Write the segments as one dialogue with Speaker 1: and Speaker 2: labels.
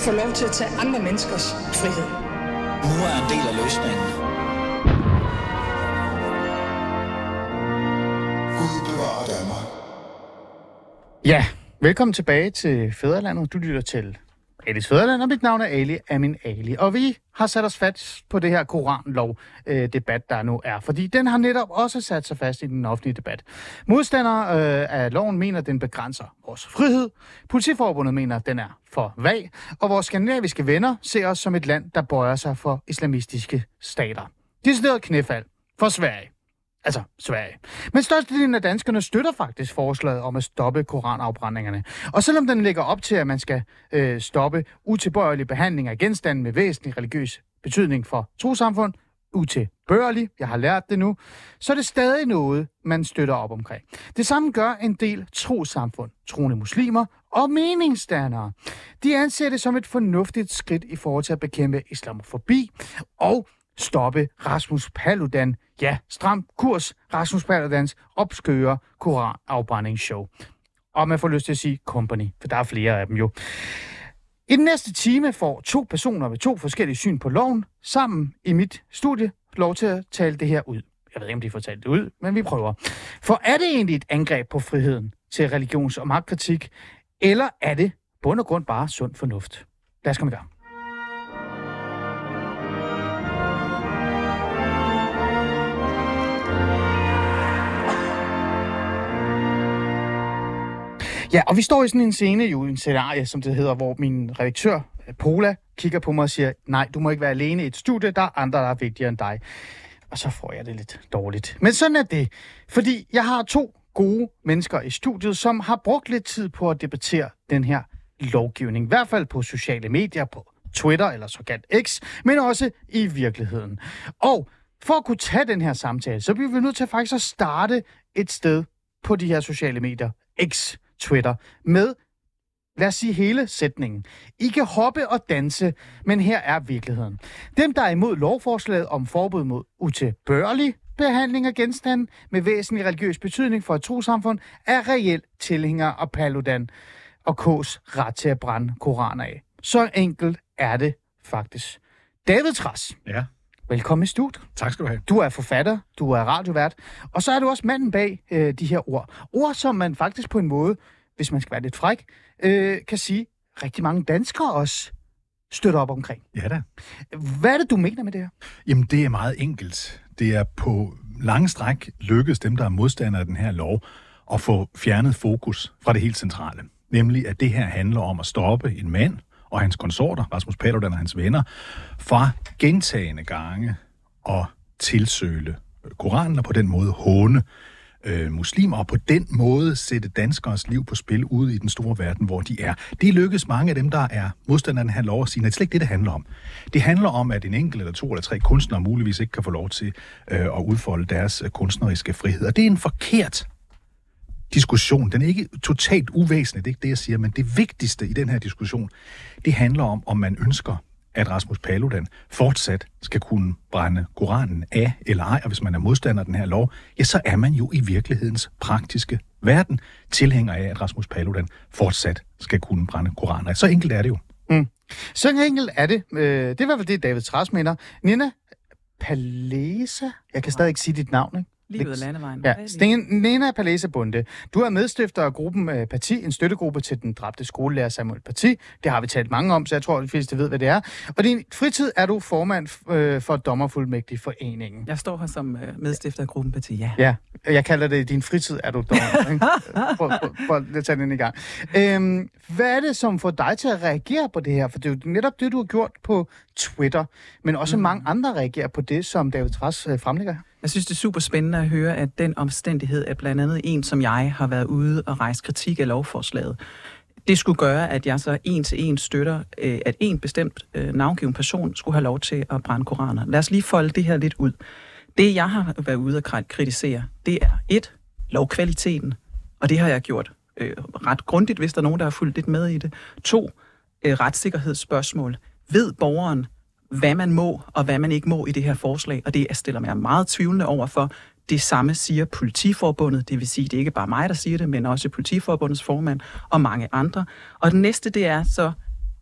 Speaker 1: få lov til at tage andre menneskers frihed.
Speaker 2: Nu er en del af løsningen.
Speaker 3: Gud bevarer Danmark.
Speaker 4: Ja, velkommen tilbage til Fæderlandet. Du lytter til Alis Fæderland, og mit navn er Ali Amin Ali. Og vi har sat os fast på det her koranlov-debat, øh, der nu er. Fordi den har netop også sat sig fast i den offentlige debat. Modstandere øh, af loven mener, at den begrænser vores frihed. Politiforbundet mener, at den er for vag. Og vores skandinaviske venner ser os som et land, der bøjer sig for islamistiske stater. Decideret knæfald for Sverige. Altså Sverige. Men størstedelen af danskerne støtter faktisk forslaget om at stoppe koranafbrændingerne. Og selvom den lægger op til, at man skal øh, stoppe utilbørlig behandling af genstande med væsentlig religiøs betydning for trosamfund, utilbørlig, jeg har lært det nu, så er det stadig noget, man støtter op omkring. Det samme gør en del trosamfund, troende muslimer og meningsdannere. De anser det som et fornuftigt skridt i forhold til at bekæmpe islamofobi og stoppe Rasmus Paludan. Ja, stram kurs Rasmus Paludans opskøre koranafbrændingsshow. Og man får lyst til at sige company, for der er flere af dem jo. I den næste time får to personer med to forskellige syn på loven sammen i mit studie lov til at tale det her ud. Jeg ved ikke, om de får talt det ud, men vi prøver. For er det egentlig et angreb på friheden til religions- og magtkritik, eller er det bund og grund bare sund fornuft? Lad os komme i gang. Ja, og vi står i sådan en scene, jo en scenarie, som det hedder, hvor min redaktør, Pola, kigger på mig og siger, nej, du må ikke være alene i et studie, der er andre, der er vigtigere end dig. Og så får jeg det lidt dårligt. Men sådan er det, fordi jeg har to gode mennesker i studiet, som har brugt lidt tid på at debattere den her lovgivning. I hvert fald på sociale medier, på Twitter eller såkaldt X, men også i virkeligheden. Og for at kunne tage den her samtale, så bliver vi nødt til faktisk at starte et sted på de her sociale medier, X, Twitter, med, lad os sige hele sætningen. I kan hoppe og danse, men her er virkeligheden. Dem, der er imod lovforslaget om forbud mod utilbørlig behandling af genstande med væsentlig religiøs betydning for et trosamfund, er reelt tilhænger af Paludan og K's ret til at brænde koraner af. Så enkelt er det faktisk. David Tras,
Speaker 5: Ja,
Speaker 4: velkommen i studiet.
Speaker 5: tak skal du have.
Speaker 4: Du er forfatter, du er radiovært, og så er du også manden bag øh, de her ord. Ord, som man faktisk på en måde, hvis man skal være lidt fræk, øh, kan sige, rigtig mange danskere også støtter op omkring.
Speaker 5: Ja da.
Speaker 4: Hvad er det, du mener med det her?
Speaker 5: Jamen, det er meget enkelt. Det er på lange stræk lykkedes dem, der er modstandere af den her lov, at få fjernet fokus fra det helt centrale. Nemlig, at det her handler om at stoppe en mand og hans konsorter, Rasmus Paludan og hans venner, fra gentagende gange at tilsøle øh, Koranen og på den måde håne øh, muslimer, og på den måde sætte danskers liv på spil ude i den store verden, hvor de er. Det lykkes mange af dem, der er modstanderne, han den her lov at sige, at det er slet ikke det, det handler om. Det handler om, at en enkelt eller to eller tre kunstnere muligvis ikke kan få lov til øh, at udfolde deres øh, kunstneriske frihed. Og det er en forkert diskussion. Den er ikke totalt uvæsentlig, det er ikke det, jeg siger, men det vigtigste i den her diskussion, det handler om, om man ønsker, at Rasmus Paludan fortsat skal kunne brænde Koranen af eller ej, og hvis man er modstander af den her lov, ja, så er man jo i virkelighedens praktiske verden tilhænger af, at Rasmus Paludan fortsat skal kunne brænde Koranen af. Så enkelt er det jo. Mm.
Speaker 4: Så enkelt er det. Øh, det er i hvert fald det, David Træs mener. Nina Palesa? Jeg kan stadig ikke sige dit navn, ikke?
Speaker 6: Livet af landevejen.
Speaker 4: Ja, Sten, Nena Palesa Bunde. Du er medstifter af gruppen uh, Parti, en støttegruppe til den dræbte skolelærer Samuel Parti. Det har vi talt mange om, så jeg tror, at de fleste ved, hvad det er. Og din fritid er du formand uh, for Dommerfuldmægtig Foreningen.
Speaker 6: Jeg står her som øh, medstifter af gruppen Parti, ja.
Speaker 4: Ja, jeg kalder det, din fritid er du dommer. Prøv, prøv, prøv at tage den i gang. Øhm, hvad er det, som får dig til at reagere på det her? For det er jo netop det, du har gjort på Twitter, men også mm. mange andre reagerer på det, som David Tras øh, fremlægger her.
Speaker 6: Jeg synes, det er super spændende at høre, at den omstændighed, at blandt andet en som jeg har været ude og rejse kritik af lovforslaget, det skulle gøre, at jeg så en til en støtter, øh, at en bestemt øh, navngiven person skulle have lov til at brænde koraner. Lad os lige folde det her lidt ud. Det, jeg har været ude og kritisere, det er et, lovkvaliteten, og det har jeg gjort øh, ret grundigt, hvis der er nogen, der har fulgt lidt med i det. To, øh, retssikkerhedsspørgsmål. Ved borgeren, hvad man må og hvad man ikke må i det her forslag, og det jeg stiller mig meget tvivlende over for. Det samme siger politiforbundet, det vil sige, det er ikke bare mig, der siger det, men også politiforbundets formand og mange andre. Og den næste, det er så,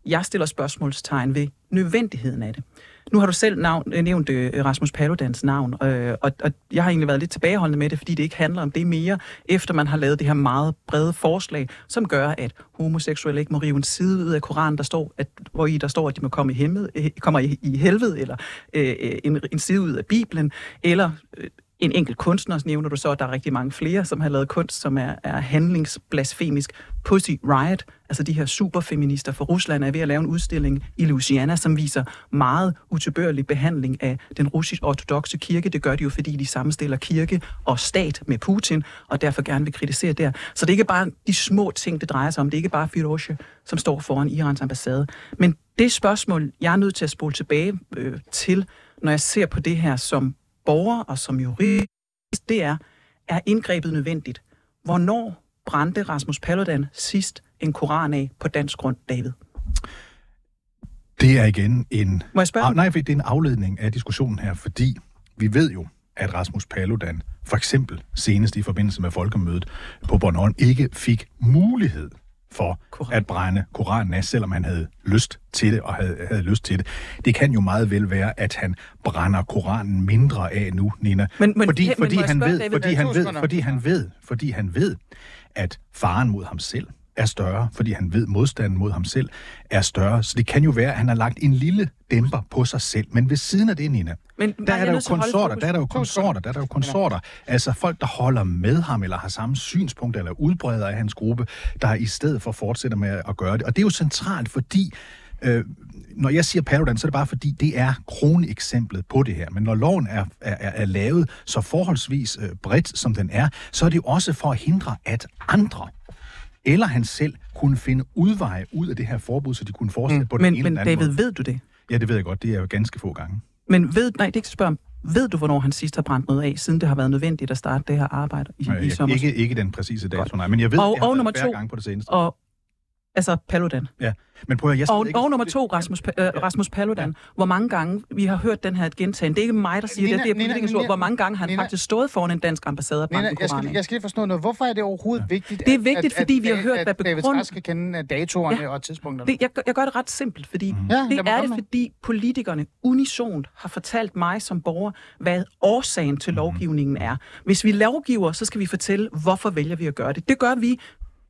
Speaker 6: Jeg stiller spørgsmålstegn ved nødvendigheden af det. Nu har du selv navn, øh, nævnt øh, Rasmus Paludans navn, øh, og, og jeg har egentlig været lidt tilbageholdende med det, fordi det ikke handler om det mere, efter man har lavet det her meget brede forslag, som gør, at homoseksuelle ikke må rive en side ud af Koranen, der står, at, hvor i der står, at de må komme i, himmel, øh, kommer i, i helvede, eller øh, øh en, en side ud af Bibelen, eller øh, en enkelt kunstner, så nævner du så, at der er rigtig mange flere, som har lavet kunst, som er, er handlingsblasfemisk. Pussy Riot, altså de her superfeminister fra Rusland, er ved at lave en udstilling i Louisiana, som viser meget utilbørlig behandling af den russisk ortodoxe kirke. Det gør de jo, fordi de sammenstiller kirke og stat med Putin, og derfor gerne vil kritisere der. Så det er ikke bare de små ting, det drejer sig om. Det er ikke bare Firoche, som står foran Irans ambassade. Men det spørgsmål, jeg er nødt til at spole tilbage øh, til, når jeg ser på det her som borger og som jurist, det er, er indgrebet nødvendigt? Hvornår brændte Rasmus Paludan sidst en koran af på dansk grund, David?
Speaker 5: Det er igen en...
Speaker 6: Må jeg spørge?
Speaker 5: Ah, nej, det er en afledning af diskussionen her, fordi vi ved jo, at Rasmus Paludan, for eksempel senest i forbindelse med folkemødet på Bornholm, ikke fik mulighed for
Speaker 6: Korrekt.
Speaker 5: at brænde Koranen af, selvom han havde lyst til det og havde, havde lyst til det. Det kan jo meget vel være, at han brænder Koranen mindre af nu, Nina.
Speaker 6: Men- men-
Speaker 5: fordi,
Speaker 6: men
Speaker 5: fordi,
Speaker 6: må jeg
Speaker 5: han ved, fordi, han ved, fordi han ved, fordi han ved, at faren mod ham selv er større, fordi han ved, modstanden mod ham selv er større. Så det kan jo være, at han har lagt en lille dæmper på sig selv. Men ved siden af det, Nina,
Speaker 6: Men-
Speaker 5: der er
Speaker 6: er
Speaker 5: der jo konsorter, der er der jo konsorter, der er der jo konsorter. Altså folk, der holder med ham, eller har samme synspunkt, eller udbreder af hans gruppe, der i stedet for fortsætter med at gøre det. Og det er jo centralt, fordi øh, når jeg siger Paludan, så er det bare fordi, det er kroneksemplet på det her. Men når loven er, er, er, er lavet så forholdsvis øh, bredt, som den er, så er det jo også for at hindre, at andre eller han selv kunne finde udveje ud af det her forbud, så de kunne fortsætte mm. på den
Speaker 6: Men,
Speaker 5: ene
Speaker 6: men
Speaker 5: eller anden
Speaker 6: David,
Speaker 5: måde.
Speaker 6: ved du det?
Speaker 5: Ja, det ved jeg godt. Det er jo ganske få gange.
Speaker 6: Men ved, nej, det er ikke om. Ved du, hvornår han sidst har brændt noget af, siden det har været nødvendigt at starte det her arbejde i, i
Speaker 5: Jeg,
Speaker 6: sommer?
Speaker 5: ikke, ikke den præcise dato, nej. Men jeg ved,
Speaker 6: Og-
Speaker 5: det har
Speaker 6: og nummer to.
Speaker 5: gang på det seneste.
Speaker 6: Og, altså Paludan.
Speaker 5: Ja, men prøv at jeg
Speaker 6: Og, og nummer to, Rasmus, øh, Rasmus Paludan. Hvor mange gange, vi har hørt den her gentagen, det er ikke mig, der siger
Speaker 4: Nina,
Speaker 6: det, det er politikernes ord. Hvor mange gange har han
Speaker 4: Nina.
Speaker 6: faktisk stået foran en dansk ambassade brændt
Speaker 4: Nina, jeg skal,
Speaker 6: af?
Speaker 4: jeg skal lige forstå noget. Hvorfor er det overhovedet vigtigt,
Speaker 6: Det er vigtigt,
Speaker 4: at,
Speaker 6: fordi
Speaker 4: at,
Speaker 6: vi har hørt,
Speaker 4: at,
Speaker 6: hvad
Speaker 4: David
Speaker 6: begrund-
Speaker 4: Træs skal kende datorerne
Speaker 6: Ja.
Speaker 4: og tidspunkterne?
Speaker 6: Det, jeg, gør- jeg gør det ret simpelt, fordi
Speaker 4: Ja,
Speaker 6: det er det, fordi politikerne unisont har fortalt mig som borger, hvad årsagen til lovgivningen er. Hvis vi lovgiver, så skal vi fortælle, hvorfor vælger vi at gøre det. Det gør vi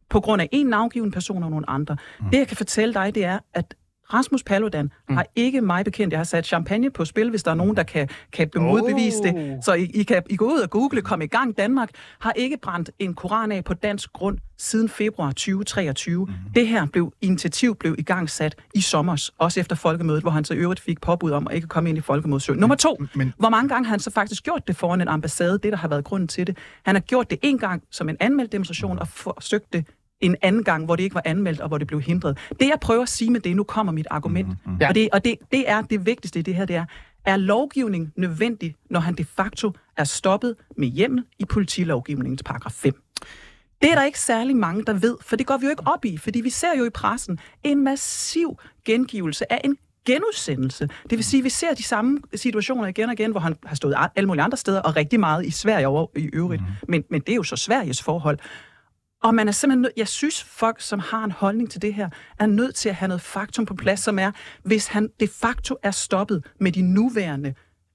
Speaker 6: på grund af en navngiven person og nogle andre. Det, jeg kan fortælle dig, det er, at Rasmus Paludan mm. har ikke mig bekendt. Jeg har sat champagne på spil, hvis der er nogen, der kan, kan modbevise
Speaker 4: Oh.
Speaker 6: det. Så I, I kan I gå ud og google, kom i gang. Danmark har ikke brændt en koran af på dansk grund siden februar 2023. Mm. Det her blev, initiativ blev i gang sat i sommer, også efter folkemødet, hvor han så i øvrigt fik påbud om at ikke komme ind i folkemødesøen. Nummer to,
Speaker 5: men-
Speaker 6: hvor mange gange har han så faktisk gjort det foran en ambassade, det der har været grunden til det. Han har gjort det en gang som en anmeldt demonstration og forsøgt det en anden gang, hvor det ikke var anmeldt, og hvor det blev hindret. Det, jeg prøver at sige med det, nu kommer mit argument, mm-hmm.
Speaker 4: Ja.
Speaker 6: og, det, og det, det er det vigtigste i det her, det er, er lovgivning nødvendig, når han de facto er stoppet med hjemmel i politilovgivningens paragraf 5? Det er der ikke særlig mange, der ved, for det går vi jo ikke op i, fordi vi ser jo i pressen en massiv gengivelse af en genudsendelse. Det vil sige, at vi ser de samme situationer igen og igen, hvor han har stået alle mulige andre steder, og rigtig meget i Sverige over i øvrigt. Mm. Men, men det er jo så Sveriges forhold. Og man er simpelthen nødt, jeg synes, folk, som har en holdning til det her, er nødt til at have noget faktum på plads, som er, hvis han de facto er stoppet med de nuværende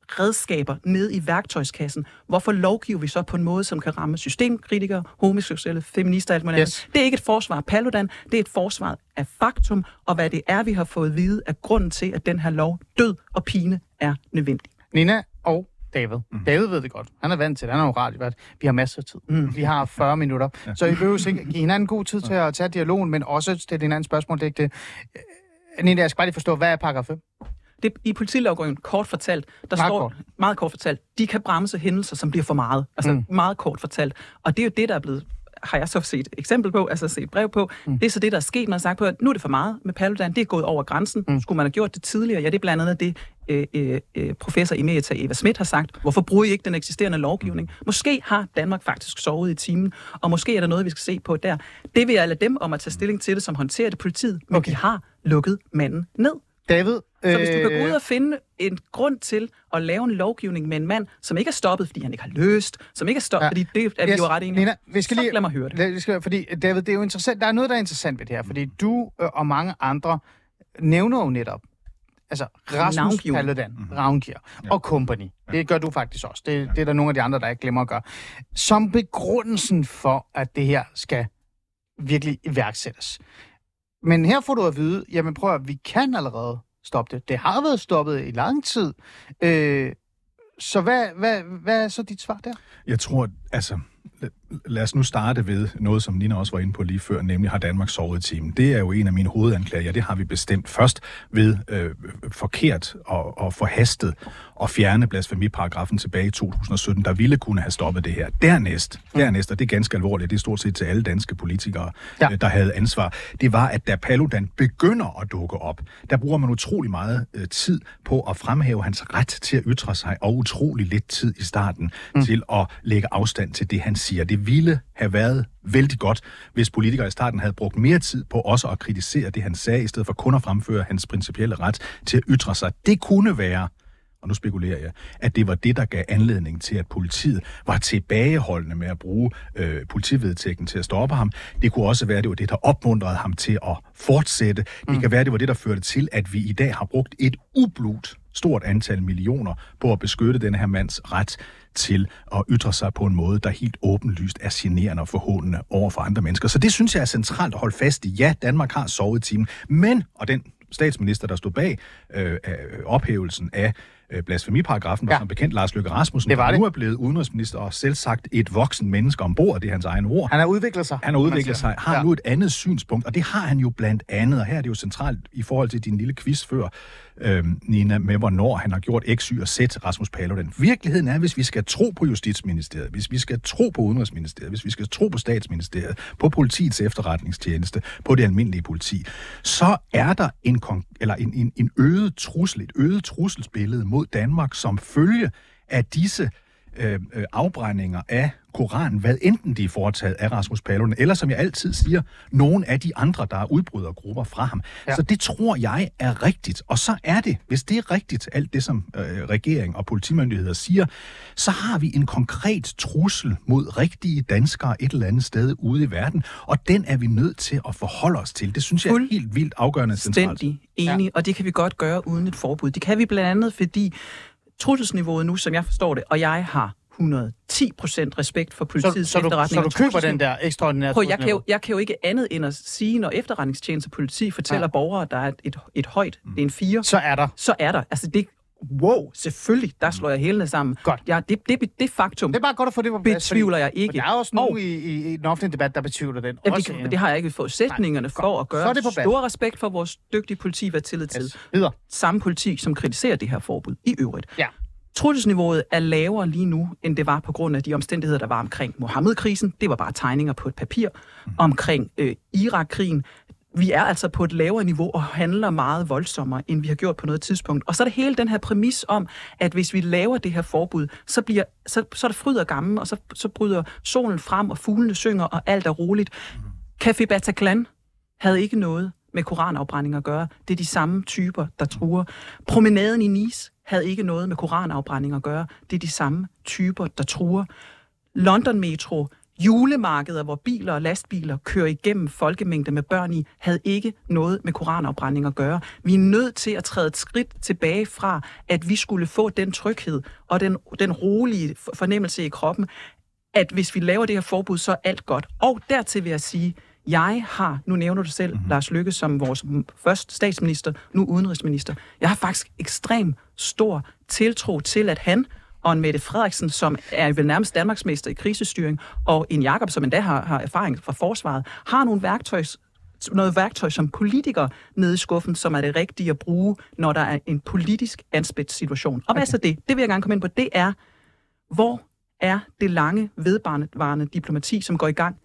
Speaker 6: redskaber ned i værktøjskassen, hvorfor lovgiver vi så på en måde, som kan ramme systemkritikere, homoseksuelle, feminister og alt muligt
Speaker 4: Yes.
Speaker 6: yes. Det er ikke et forsvar af Paludan, det er et forsvar af faktum, og hvad det er, vi har fået at vide af grunden til, at den her lov, død og pine, er nødvendig.
Speaker 4: Nina og David. Mm. David ved det godt. Han er vant til det. Han er jo radiovært. Vi har masser af tid. Mm. Vi har 40 minutter. Ja. Så I behøver ikke give hinanden god tid til at tage dialogen, men også stille hinanden spørgsmål. Det er ikke det. Øh, Nina, jeg skal bare lige forstå, hvad er paragraf 5?
Speaker 6: Det, I politilovgivningen, kort fortalt, der
Speaker 4: Meget
Speaker 6: står,
Speaker 4: kort.
Speaker 6: meget kort fortalt, de kan bremse hændelser, som bliver for meget. Altså mm. meget kort fortalt. Og det er jo det, der er blevet har jeg så set eksempel på, altså set brev på. Mm. Det er så det, der er sket, man har sagt på, at nu er det for meget med Paludan. Det er gået over grænsen. Mm. Skulle man have gjort det tidligere? Ja, det er blandt andet det, øh, øh, øh, professor Emerita Eva Schmidt har sagt. Hvorfor bruger I ikke den eksisterende lovgivning? Måske har Danmark faktisk sovet i timen, og måske er der noget, vi skal se på der. Det vil jeg lade dem om at tage stilling til det, som håndterer det politiet, men
Speaker 4: okay.
Speaker 6: de har lukket manden ned.
Speaker 4: David,
Speaker 6: Så hvis du kan
Speaker 4: øh,
Speaker 6: gå ud og finde en grund til at lave en lovgivning med en mand, som ikke er stoppet, fordi han ikke har løst, som ikke er stoppet,
Speaker 4: Ja.
Speaker 6: fordi det er vi
Speaker 4: Yes,
Speaker 6: jo ret enige
Speaker 4: Nina, vi skal
Speaker 6: så
Speaker 4: lige,
Speaker 6: lad mig høre det.
Speaker 4: Vi skal, fordi, David, det er jo interessant. Der er noget, der er interessant ved det her, fordi du øh, og mange andre nævner jo netop, altså Rasmus. Paludan, mm-hmm. Og company. Det gør du faktisk også. Det, det er der nogle af de andre, der ikke glemmer at gøre. Som begrundelsen for, at det her skal virkelig iværksættes. Men her får du at vide, jamen prøv at vi kan allerede stoppe det. Det har været stoppet i lang tid. Øh, så hvad, hvad, hvad er så dit svar der?
Speaker 5: Jeg tror, altså, lad os nu starte ved noget, som Nina også var inde på lige før, nemlig har Danmark sovet i timen. Det er jo en af mine hovedanklager. Det har vi bestemt først ved øh, forkert og, og forhastet at fjerne blasfemiparagrafen tilbage i 2017, der ville kunne have stoppet det her. Dernæst, dernæst, og det er ganske alvorligt, det er stort set til alle danske politikere,
Speaker 4: Ja.
Speaker 5: ja. øh, der havde ansvar, det var, at da Paludan begynder at dukke op, der bruger man utrolig meget øh, tid på at fremhæve hans ret til at ytre sig, og utrolig lidt tid i starten mm. til at lægge afstand til det, han siger. Det ville have været vældig godt, hvis politikere i starten havde brugt mere tid på også at kritisere det, han sagde, i stedet for kun at fremføre hans principielle ret til at ytre sig. Det kunne være og nu spekulerer jeg, at det var det, der gav anledning til, at politiet var tilbageholdende med at bruge øh, politivedtægten til at stoppe ham. Det kunne også være, at det var det, der opmuntrede ham til at fortsætte. Det kan være, at det var det, der førte til, at vi i dag har brugt et ublut stort antal millioner på at beskytte den her mands ret til at ytre sig på en måde, der helt åbenlyst er generende og forhåndende over for andre mennesker. Så det synes jeg er centralt at holde fast i. Ja, Danmark har sovet i timen, men, og den statsminister, der stod bag øh, øh, ophævelsen af øh, blasfemiparagrafen, var
Speaker 4: Ja.
Speaker 5: som bekendt Lars Løkke Rasmussen,
Speaker 4: Det var det.
Speaker 5: nu er blevet udenrigsminister og selv sagt et voksen menneske ombord, det er hans egen ord.
Speaker 4: Han har udviklet sig.
Speaker 5: Han har udviklet sig, har
Speaker 4: ja.
Speaker 5: nu et andet synspunkt, og det har han jo blandt andet, og her er det jo centralt i forhold til din lille quiz før, øhm, Nina, med hvornår han har gjort X, Y og Z, Rasmus Paludan. Virkeligheden er, hvis vi skal tro på Justitsministeriet, hvis vi skal tro på Udenrigsministeriet, hvis vi skal tro på Statsministeriet, på politiets efterretningstjeneste, på det almindelige politi, så er der en, eller en, en, en øget trussel, et øget trusselsbillede mod Danmark som følge af disse øh, øh, afbrændinger af Koranen, hvad enten de er foretaget af Rasmus Paludan, eller som jeg altid siger, nogle af de andre, der er udbrydergrupper fra ham.
Speaker 4: Ja.
Speaker 5: Så det tror jeg er rigtigt. Og så er det, hvis det er rigtigt, alt det som øh, regering og politimyndigheder siger, så har vi en konkret trussel mod rigtige danskere et eller andet sted ude i verden, og den er vi nødt til at forholde os til. Det synes jeg er helt vildt afgørende centralt.
Speaker 6: Enig, ja. og det kan vi godt gøre uden et forbud. Det kan vi blandt andet, fordi trusselsniveauet nu, som jeg forstår det, og jeg har 110 procent respekt for
Speaker 4: Så,
Speaker 6: politiets
Speaker 4: så, du,
Speaker 6: efterretning.
Speaker 4: så du køber den der ekstraordinære
Speaker 6: Prøv, jeg, kan jo, jeg kan jo ikke andet end at sige, når efterretningstjeneste og politi fortæller
Speaker 4: Ja.
Speaker 6: borgere, der er et, et, et højt, det er en fire,
Speaker 4: Så er der.
Speaker 6: så er der. Altså det, wow, selvfølgelig, der slår jeg hælene sammen.
Speaker 4: Godt.
Speaker 6: Ja, det, det, det faktum
Speaker 4: Det er bare godt at få det på plads.
Speaker 6: betvivler jeg
Speaker 4: fordi,
Speaker 6: ikke.
Speaker 4: for Der er også
Speaker 6: Og-
Speaker 4: nogen i, i, i den offentlige debat, der betvivler den.
Speaker 6: Ja,
Speaker 4: Også
Speaker 6: det, det har jeg ikke fået sætningerne
Speaker 4: Nej,
Speaker 6: for
Speaker 4: godt.
Speaker 6: at gøre.
Speaker 4: Så er det på plads.
Speaker 6: Stor respekt for vores dygtige politi, hvad tillid til.
Speaker 4: Videre.
Speaker 6: Samme politi, som kritiserer det her forbud i øvrigt.
Speaker 4: Ja.
Speaker 6: Trusselsniveauet er lavere lige nu, end det var på grund af de omstændigheder, der var omkring Mohammed-krisen. Det var bare tegninger på et papir. Omkring øh, Irak-krigen. Vi er altså på et lavere niveau og handler meget voldsommere, end vi har gjort på noget tidspunkt. Og så er det hele den her præmis om, at hvis vi laver det her forbud, så, bliver, så, så er det fryd og gammel, og så, så bryder solen frem, og fuglene synger, og alt er roligt. Café Bataclan havde ikke noget med koranafbrænding at gøre. Det er de samme typer, der truer. Promenaden i Nice havde ikke noget med koranafbrænding at gøre. Det er de samme typer, der truer. London Metro, julemarkeder, hvor biler og lastbiler kører igennem folkemængder med børn i, havde ikke noget med koranafbrænding at gøre. Vi er nødt til at træde et skridt tilbage fra, at vi skulle få den tryghed og den, den rolige fornemmelse i kroppen, at hvis vi laver det her forbud, så er alt godt. Og dertil vil jeg sige, jeg har, nu nævner du selv mm-hmm. Lars Lykke som vores først statsminister, nu udenrigsminister. Jeg har faktisk ekstrem stor tiltro til, at han og en Mette Frederiksen, som er vel nærmest Danmarksmester i krisestyring, og en Jakob, som endda har, har erfaring fra forsvaret, har nogle værktøjs, noget værktøj som politiker nede i skuffen, som er det rigtige at bruge, når der er en politisk anspændt situation. Og hvad er så det? Det vil jeg gerne komme ind på. Det er, hvor er det lange, vedvarende diplomati, som går i gang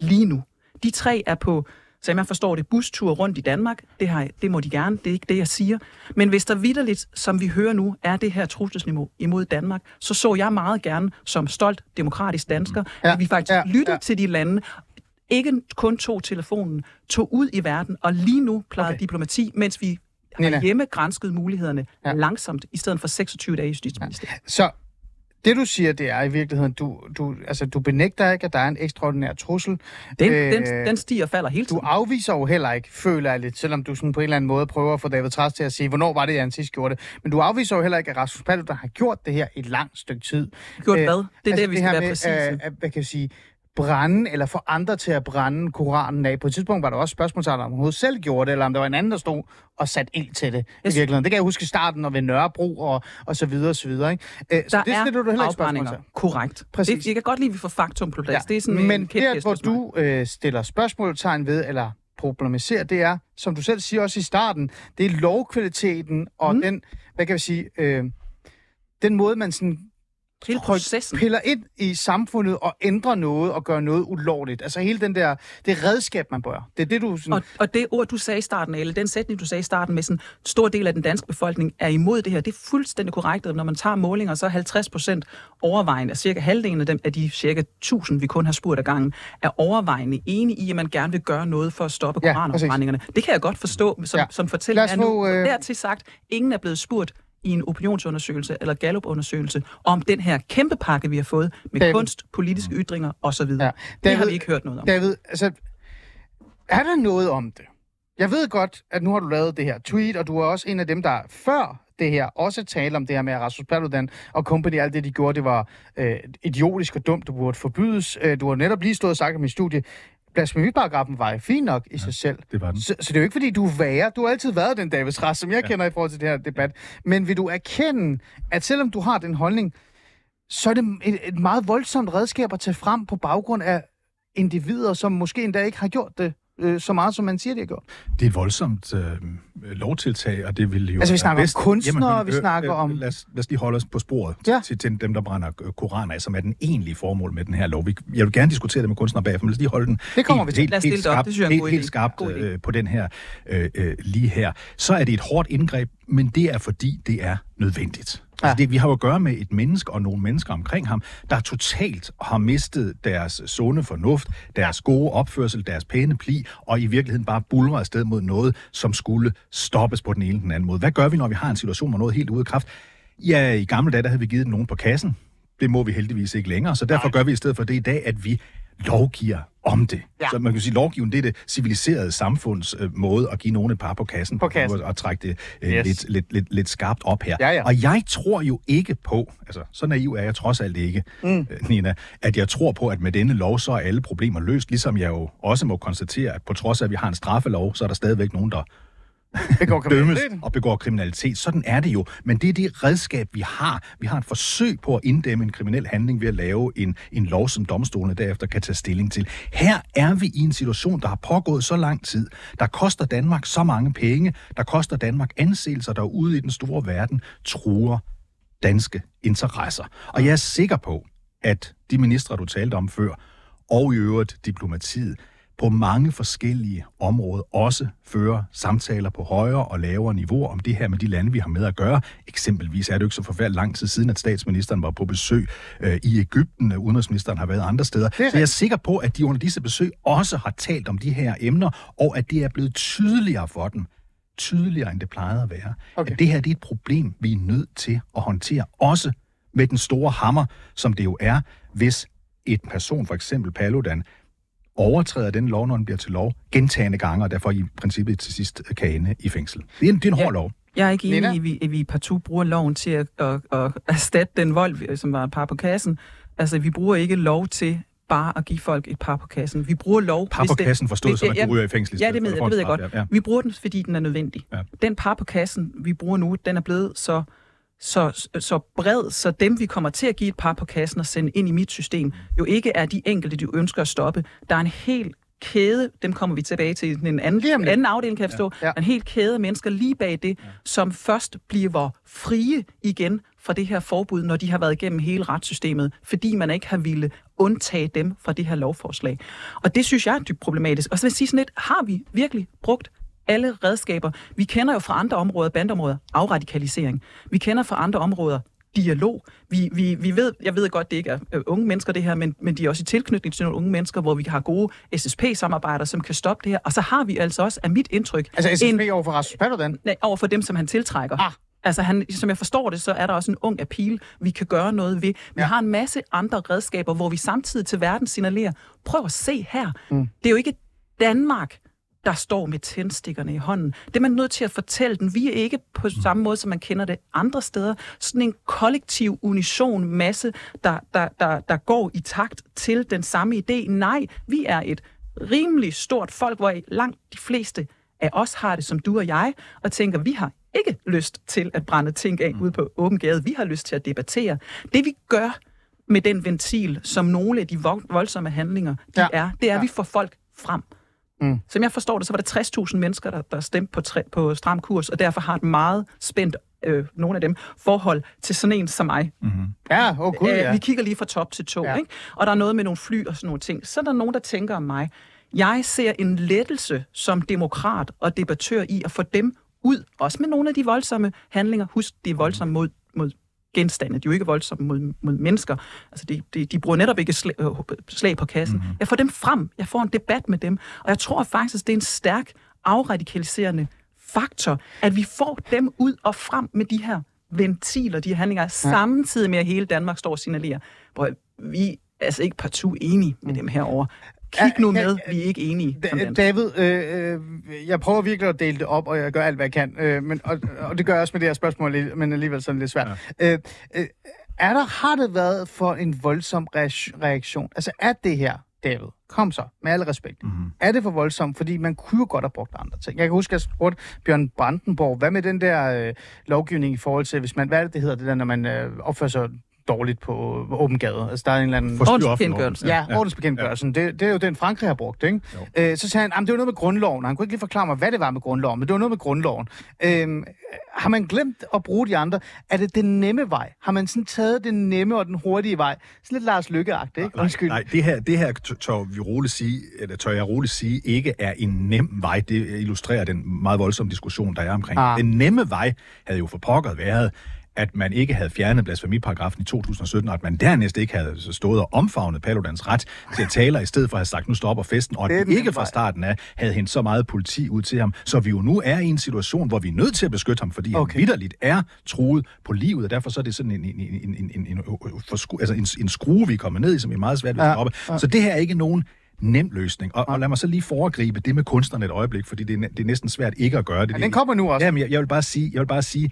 Speaker 6: lige nu? De tre er på, som jeg forstår det, bustur rundt i Danmark. Det, har, det må de gerne, det er ikke det, jeg siger. Men hvis der vidderligt, som vi hører nu, er det her trusselsniveau imod Danmark, så så jeg meget gerne som stolt demokratisk dansker,
Speaker 4: Ja,
Speaker 6: ja, at vi faktisk
Speaker 4: ja,
Speaker 6: ja, lyttede
Speaker 4: ja.
Speaker 6: ja. til de lande, ikke kun tog telefonen, tog ud i verden, og lige nu plejede
Speaker 4: Okay.
Speaker 6: diplomati, mens vi
Speaker 4: Nina.
Speaker 6: har hjemme grænsket mulighederne
Speaker 4: Ja.
Speaker 6: ja. langsomt, i stedet for 26 dage i Justitsministeriet.
Speaker 4: Så Det du siger, det er i virkeligheden, du, du, altså, du benægter ikke, at der er en ekstraordinær trussel.
Speaker 6: Den,
Speaker 4: Øh,
Speaker 6: den, den stiger og falder hele
Speaker 4: Du
Speaker 6: tiden.
Speaker 4: afviser jo heller ikke, føler jeg lidt, selvom du sådan på en eller anden måde prøver at få David Træs til at sige, hvornår var det, han sidst gjorde det. Men du afviser jo heller ikke, at Rasmus Paludan har gjort det her et langt stykke tid.
Speaker 6: Gjort
Speaker 4: Øh,
Speaker 6: hvad? Det er det, vi skal
Speaker 4: her
Speaker 6: være
Speaker 4: med,
Speaker 6: præcise.
Speaker 4: øh, hvad kan jeg sige, brænde, eller få andre til at brænde Koranen af. På et tidspunkt var der også spørgsmål til, om overhovedet selv gjorde det, eller om der var en anden, der stod og satte ild til det
Speaker 6: Jeg
Speaker 4: i virkeligheden. Det kan jeg huske i starten, og ved Nørrebro, og, og så videre, og så videre. Ikke? Øh, så
Speaker 6: der
Speaker 4: det
Speaker 6: er
Speaker 4: stiller du heller ikke spørgsmål til.
Speaker 6: Korrekt.
Speaker 4: Præcis.
Speaker 6: Det, jeg kan godt lide, at vi får faktum på plads. Det er sådan
Speaker 4: Men
Speaker 6: en
Speaker 4: der, hvor du øh, stiller spørgsmålstegn ved, eller problematiserer, det er, som du selv siger også i starten, det er lovkvaliteten og
Speaker 6: mm.
Speaker 4: den, hvad kan vi sige, øh, den måde, man sådan
Speaker 6: Hele processen.
Speaker 4: piller ind i samfundet og ændrer noget og gør noget ulovligt. Altså hele den der, det redskab, man bør. Det er det, du sådan...
Speaker 6: Og, og det ord, du sagde i starten, eller den sætning, du sagde i starten med sådan stor del af den danske befolkning er imod det her, det er fuldstændig korrekt. Når man tager målinger, så er 50 procent overvejende, altså cirka halvdelen af dem, af de cirka 1000, vi kun har spurgt ad gangen, er overvejende enige i, at man gerne vil gøre noget for at stoppe
Speaker 4: Ja,
Speaker 6: koranafbrændingerne. Det kan jeg godt forstå, som,
Speaker 4: Ja.
Speaker 6: som fortæller nu.
Speaker 4: få, Øh...
Speaker 6: Dertil sagt, ingen er blevet spurgt i en opinionsundersøgelse eller Gallup-undersøgelse om den her kæmpe pakke, vi har fået med
Speaker 4: David.
Speaker 6: kunst, politiske ytringer osv.
Speaker 4: Ja.
Speaker 6: Ja. Det
Speaker 4: David-
Speaker 6: har vi ikke hørt noget om.
Speaker 4: David, altså, er der noget om det? Jeg ved godt, at nu har du lavet det her tweet, og du er også en af dem, der før det her også talte om det her med Rasmus Paludan og company, alt det, de gjorde, det var øh, idiotisk og dumt, det burde forbydes. Øh, du har netop lige stået og sagt i studie, blasfemiparagrafen var fin nok i ja, sig selv.
Speaker 5: det var den.
Speaker 4: Så, så det er jo ikke, fordi du er værre. Du har altid været den David Ras, som jeg ja. kender i forhold til det her debat. Men vil du erkende, at selvom du har den holdning, så er det et, et meget voldsomt redskab at tage frem på baggrund af individer, som måske endda ikke har gjort det øh, så meget, som man siger, de har gjort.
Speaker 5: Det er et voldsomt øh, lovtiltag, og det vil jo...
Speaker 4: Altså, vi snakker om
Speaker 5: bedst-
Speaker 4: kunstnere, vi snakker om-
Speaker 5: Lad os, lad os lige holde os på sporet
Speaker 4: Ja.
Speaker 5: til, til dem, der brænder øh, koraner af, som er den egentlige formål med den her lov. Vi, jeg vil gerne diskutere det med kunstnere bagefter, men lad os lige holde den
Speaker 4: Det kommer
Speaker 5: helt,
Speaker 4: vi til.
Speaker 5: helt,
Speaker 6: Lad os
Speaker 5: helt,
Speaker 6: det
Speaker 5: skarpt,
Speaker 6: Det er
Speaker 5: helt, helt skarpt øh, på den her øh, øh, lige her. Så er det et hårdt indgreb, men det er fordi, det er nødvendigt.
Speaker 4: Ja.
Speaker 5: Altså det, vi har jo at gøre med et menneske og nogle mennesker omkring ham, der totalt har mistet deres sunde fornuft, deres gode opførsel, deres pæne pli, og i virkeligheden bare bulrer afsted mod noget, som skulle stoppes på den ene eller den anden måde. Hvad gør vi, når vi har en situation, hvor noget er helt ude af kraft? Ja, i gamle dage, der havde vi givet nogen på kassen. Det må vi heldigvis ikke længere, så derfor gør vi i stedet for det i dag, at vi lovgiver om det.
Speaker 4: Ja.
Speaker 5: Så man kan sige, at lovgiven det er det civiliserede samfunds øh, måde at give nogen et par på kassen.
Speaker 4: På kassen.
Speaker 5: Og, trække det øh,
Speaker 4: Yes.
Speaker 5: lidt, lidt, lidt, lidt skarpt op her.
Speaker 4: Ja, ja.
Speaker 5: Og jeg tror jo ikke på, altså så naiv er jeg trods alt ikke, mm. Nina, at jeg tror på, at med denne lov, så er alle problemer løst, ligesom jeg jo også må konstatere, at på trods af, at vi har en straffelov, så er der stadigvæk nogen, der
Speaker 4: Begår
Speaker 5: dømmes og begår kriminalitet. Sådan er det jo. Men det er det redskab, vi har. Vi har et forsøg på at inddæmme en kriminel handling ved at lave en, en lov, som domstolene derefter kan tage stilling til. Her er vi i en situation, der har pågået så lang tid. Der koster Danmark så mange penge. Der koster Danmark anseelser, der ude i den store verden truer danske interesser. Og jeg er sikker på, at de ministre, du talte om før, og i øvrigt diplomatiet, på mange forskellige områder også fører samtaler på højere og lavere niveau om det her med de lande, vi har med at gøre. Eksempelvis er det jo ikke så forfærdeligt lang tid siden, at statsministeren var på besøg øh, i Ægypten, og udenrigsministeren har været andre steder. Så jeg er sikker på, at de under disse besøg også har talt om de her emner, og at det er blevet tydeligere for dem, tydeligere end det plejede at være,
Speaker 4: Okay.
Speaker 5: okay. at det her det er et problem, vi er nødt til at håndtere, også med den store hammer, som det jo er, hvis et person, for eksempel Paludan, overtræder den lov, når den bliver til lov, gentagende gange, og derfor i princippet til sidst kan ende i fængsel. Det er en, det er en
Speaker 6: Ja.
Speaker 5: hård lov.
Speaker 6: Jeg er ikke enig i, at vi, at vi partout bruger loven til at, at, at erstatte den vold, som var et par på kassen. Altså, vi bruger ikke lov til bare at give folk et par på kassen. Vi bruger lov...
Speaker 5: Par
Speaker 6: hvis
Speaker 5: på
Speaker 6: det-
Speaker 5: kassen forstået
Speaker 6: hvis-
Speaker 5: som, at
Speaker 6: ja,
Speaker 5: du ryger i fængsel.
Speaker 6: Ja, det,
Speaker 5: får
Speaker 6: det ved jeg godt.
Speaker 5: ja.
Speaker 6: Vi bruger den, fordi den er nødvendig.
Speaker 5: Ja.
Speaker 6: Den par på kassen, vi bruger nu, den er blevet så, så, så bred, så dem, vi kommer til at give et par på kassen og sende ind i mit system, jo ikke er de enkelte, de ønsker at stoppe. Der er en hel kæde, dem kommer vi tilbage til i en anden,
Speaker 4: lidt.
Speaker 6: anden afdeling, kan jeg forstå,
Speaker 4: Ja.
Speaker 6: ja. en hel kæde af mennesker lige bag det, ja. som først bliver frie igen fra det her forbud, når de har været igennem hele retssystemet, fordi man ikke har ville undtage dem fra det her lovforslag. Og det synes jeg er dybt problematisk. Og så vil jeg sige sådan lidt, har vi virkelig brugt alle redskaber? Vi kender jo fra andre områder, bandområder, afradikalisering. Vi kender fra andre områder dialog. Vi, vi, vi ved, jeg ved godt, det ikke er øh, unge mennesker det her, men, men de er også i tilknytning til nogle unge mennesker, hvor vi har gode SSP-samarbejder, som kan stoppe det her. Og så har vi altså også, af mit indtryk,
Speaker 4: Altså SSP
Speaker 6: en,
Speaker 4: over for Rasmus Paludan.
Speaker 6: nej, over for dem, som han tiltrækker.
Speaker 4: Ah.
Speaker 6: Altså, han, som jeg forstår det, så er der også en ung appeal, vi kan gøre noget ved. Vi
Speaker 4: Ja.
Speaker 6: ja. har en masse andre redskaber, hvor vi samtidig til verden signalerer, prøv at se her. Mm. Det er jo ikke Danmark, der står med tændstikkerne i hånden. Det er man nødt til at fortælle den. Vi er ikke på samme måde, som man kender det andre steder. Sådan en kollektiv unison masse, der, der, der, der går i takt til den samme idé. Nej, vi er et rimelig stort folk, hvor langt de fleste af os har det som du og jeg, og tænker, vi har ikke lyst til at brænde ting af ude på åben gade. Vi har lyst til at debattere. Det vi gør med den ventil, som nogle af de vo- voldsomme handlinger, de
Speaker 4: Ja.
Speaker 6: ja. er, det er,
Speaker 4: Ja.
Speaker 6: at vi får folk frem. Mm. Som jeg forstår det, så var der 60.000 mennesker, der, der stemte på, tre, på stram kurs, og derfor har et meget spændt, øh, nogle af dem, forhold til sådan en som mig.
Speaker 4: Ja, åh oh, gud, ja.
Speaker 6: Vi kigger lige fra top til to,
Speaker 4: Ja.
Speaker 6: ja. ikke? Og der er noget med nogle fly og sådan nogle ting. Så er der nogen, der tænker om mig. Jeg ser en lettelse som demokrat og debattør i at få dem ud, også med nogle af de voldsomme handlinger. Husk, det er voldsomme mod, mod genstande. De er jo ikke voldsomme mod, mod mennesker. Altså, de, de, de bruger netop ikke slag, øh, slag på kassen. Mm-hmm. Jeg får dem frem. Jeg får en debat med dem. Og jeg tror faktisk, det er en stærk afradikaliserende faktor, at vi får dem ud og frem med de her ventiler, de her handlinger, ja. samtidig med, at hele Danmark står og signalerer, hvor vi er altså ikke partout enige med dem herover. Kig nu med, vi er ikke enige
Speaker 4: Da-. David, øh, øh, jeg prøver virkelig at dele det op, og jeg gør alt, hvad jeg kan. Øh, men, og, og det gør jeg også med det her spørgsmål, men alligevel sådan lidt svært. Ja. Øh, øh, er der, har det været for en voldsom reak- reaktion? Altså, er det her, David, kom så, med al respekt, mm-hmm. er det for voldsomt? Fordi man kunne jo godt have brugt andre ting. Jeg kan huske, at jeg spurgte Bjørn Brandenborg, hvad med den der øh, lovgivning i forhold til, hvis man, hvad er det, det hedder, det der, når man øh, opfører sig dårligt på åben gade? Altså, der er en eller anden...
Speaker 6: Ordensbekendtgørelsen.
Speaker 5: orden.
Speaker 4: Ja, ordensbekendtgørelsen. Det, det er jo den, Frankrig har brugt, ikke? Øh, så sagde han, at det var noget med grundloven. Han kunne ikke lige forklare mig, hvad det var med grundloven, men det var noget med grundloven. Øh, har man glemt at bruge de andre? Er det den nemme vej? Har man sådan taget den nemme og den hurtige vej? Sådan lidt Lars lykke ikke? Undskyld.
Speaker 5: Nej, det her, det her tør- vi roligt sige, eller tør jeg roligt sige, ikke er en nem vej. Det illustrerer den meget voldsomme diskussion, der er omkring.
Speaker 4: Ah.
Speaker 5: Den nemme vej havde jo for pokker været, at man ikke havde fjernet blasfemiparagrafen i 2017, og at man dernæst ikke havde stået og omfavnet Paludans ret til at tale, i stedet for at have sagt, nu stopper festen, og at vi ikke fra starten af havde hentet så meget politi ud til ham, så vi jo nu er i en situation, hvor vi er nødt til at beskytte ham, fordi okay. Han vidderligt er truet på livet, og derfor så er det sådan en, en, en, en, en, en, forsku- altså en, en skrue, vi er kommet ned i, som er meget svært ved at
Speaker 4: Ja,
Speaker 5: stoppe. Ja. Så det her er ikke nogen nem løsning. Og, og lad mig så lige foregribe det med kunstnerne et øjeblik, fordi det er, det er næsten svært ikke at gøre det.
Speaker 4: Ja, den kommer nu også.
Speaker 5: Jamen, jeg, jeg, vil bare sige, jeg vil bare sige,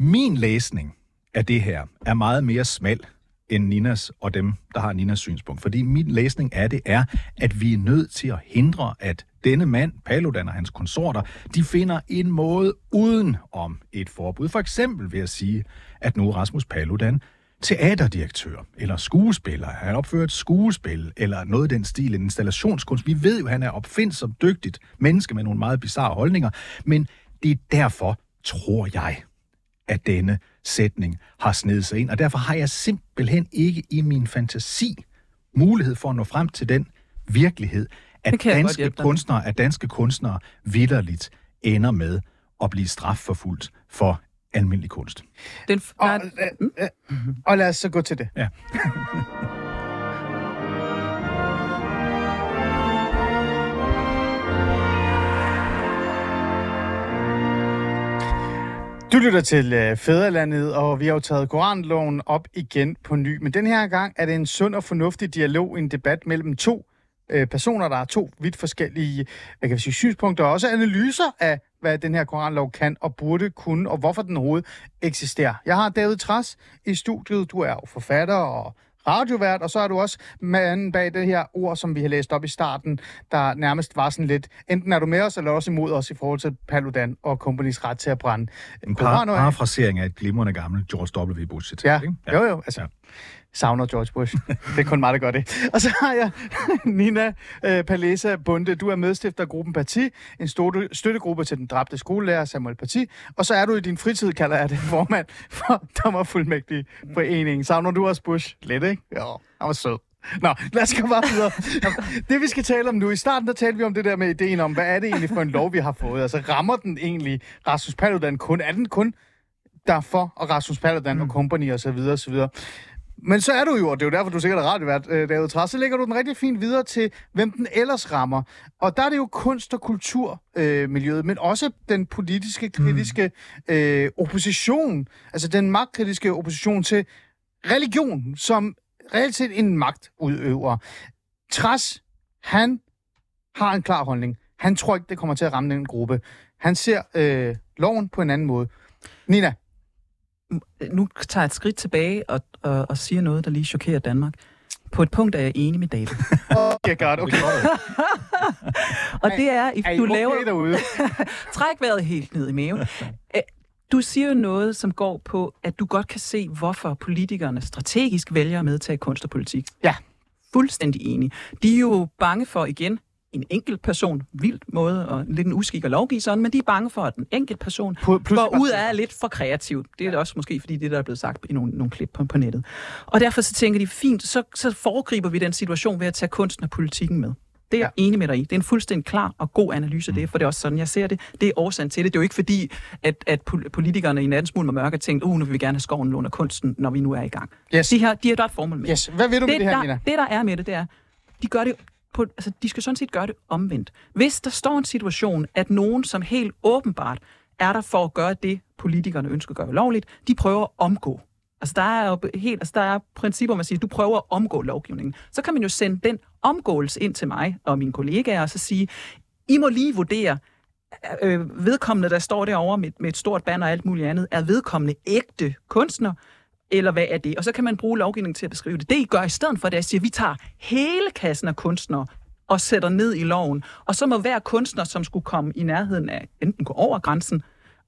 Speaker 5: min læsning af det her er meget mere smal end Ninas og dem, der har Ninas synspunkt. Fordi min læsning af det er, at vi er nødt til at hindre, at denne mand, Paludan og hans konsorter, de finder en måde uden om et forbud. For eksempel ved at sige, at nu Rasmus Paludan teaterdirektør eller skuespiller. Han opfører et skuespil eller noget i den stil, en installationskunst. Vi ved jo, at han er opfindsom, dygtigt menneske med nogle meget bizarre holdninger, men det er derfor, tror jeg, at denne sætning har snedet sig ind, og derfor har jeg simpelthen ikke i min fantasi mulighed for at nå frem til den virkelighed, at danske kunstnere, at danske kunstnere vidderligt ender med at blive strafforfulgt for almindelig kunst.
Speaker 6: Den,
Speaker 4: Og,
Speaker 6: nej,
Speaker 4: øh, øh, og lad os så gå til det.
Speaker 5: Ja.
Speaker 4: Du lytter til øh, Fæderlandet, og vi har jo taget Koranloven op igen på ny. Men den her gang er det en sund og fornuftig dialog, en debat mellem to øh, personer, der har to vidt forskellige hvad kan vi sige, synspunkter, og også analyser af, hvad den her koranlov kan og burde kunne, og hvorfor den overhovedet eksisterer. Jeg har David Tras i studiet. Du er jo forfatter og radiovært, og så er du også manden bag det her ord, som vi har læst op i starten, der nærmest var sådan lidt, enten er du med os, eller også imod os i forhold til Paludan og Companys ret til at brænde
Speaker 5: En par, parafrasering af et glimrende gammelt George W. Bush.
Speaker 4: Ja,
Speaker 5: ikke?
Speaker 4: jo jo, altså, savner George Bush. det er kun mig, der gør det. Og så har jeg Nina øh, Palesa Bunde. Du er medstifter af gruppen Parti, en støtte, støttegruppe til den dræbte skolelærer Samuel Parti. Og så er du i din fritid, kalder jeg det, formand for dommerfuldmægtig foreningen. Savner du også Bush? Lidt, ikke? Jo, han var sød. Nå, lad os gå bare videre. Det vi skal tale om nu, i starten der talte vi om det der med ideen om, hvad er det egentlig for en lov, vi har fået? Altså rammer den egentlig Rasmus Paludan kun? Er den kun derfor, og Rasmus Paludan mm. og company og så videre, og så videre. Men så er du jo, og det er jo derfor, du sikkert er radiovært, øh, David Træs, så lægger du den rigtig fint videre til, hvem den ellers rammer. Og der er det jo kunst- og kulturmiljøet, øh, men også den politiske, kritiske øh, opposition, altså den magtkritiske opposition til religion, som reelt set en magtudøver. Træs, han har en klar holdning. Han tror ikke, det kommer til at ramme den gruppe. Han ser øh, loven på en anden måde. Nina,
Speaker 6: Nu tager jeg et skridt tilbage og, og, og siger noget, der lige chokerer Danmark. På et punkt er jeg enig med David.
Speaker 4: okay, godt, okay.
Speaker 6: Og det er, if
Speaker 4: Er
Speaker 6: du
Speaker 4: okay
Speaker 6: laver...
Speaker 4: derude?
Speaker 6: Træk vejret helt ned i maven. Du siger jo noget, som går på, at du godt kan se, hvorfor politikerne strategisk vælger at medtage kunst og politik.
Speaker 4: Ja.
Speaker 6: Fuldstændig enig. De er jo bange for, igen, en enkelt person, vildt måde, og lidt en uskik at lovgive sådan, men de er bange for, at en enkelt person går ud af lidt for kreativt. Det er også måske, fordi det der er blevet sagt i nogle, nogle klip på, på nettet. Og derfor så tænker de, fint, så, så foregriber vi den situation ved at tage kunsten og politikken med. Det er jeg enig med dig i. Det er en fuldstændig klar og god analyse af det, for det er også sådan, jeg ser det. Det er årsagen til det. Det er jo ikke fordi, at, at pol- politikerne i nattens mulm og mørke tænkte, uh, nu vil vi gerne have skoven under kunsten, når vi nu er i gang.
Speaker 4: Yes.
Speaker 6: De, her, de har der et formål med
Speaker 4: Yes. Hvad ved du med
Speaker 6: det,
Speaker 4: det her,
Speaker 6: der,
Speaker 4: Nina?
Speaker 6: det, der er med det, det er, de gør det på, altså, de skal sådan set gøre det omvendt. Hvis der står en situation, at nogen, som helt åbenbart er der for at gøre det, politikerne ønsker at gøre lovligt, de prøver at omgå. Altså, der er jo helt, altså, der er principper, man siger, du prøver at omgå lovgivningen. Så kan man jo sende den omgåelse ind til mig og mine kollegaer, og så sige, I må lige vurdere, øh, øh vedkommende, der står derovre med, med et stort banner og alt muligt andet, er vedkommende ægte kunstner, eller hvad er det? Og så kan man bruge lovgivningen til at beskrive det. Det, I gør i stedet for, det er at sige, at vi tager hele kassen af kunstnere og sætter ned i loven. Og så må hver kunstner, som skulle komme i nærheden af, enten gå over grænsen,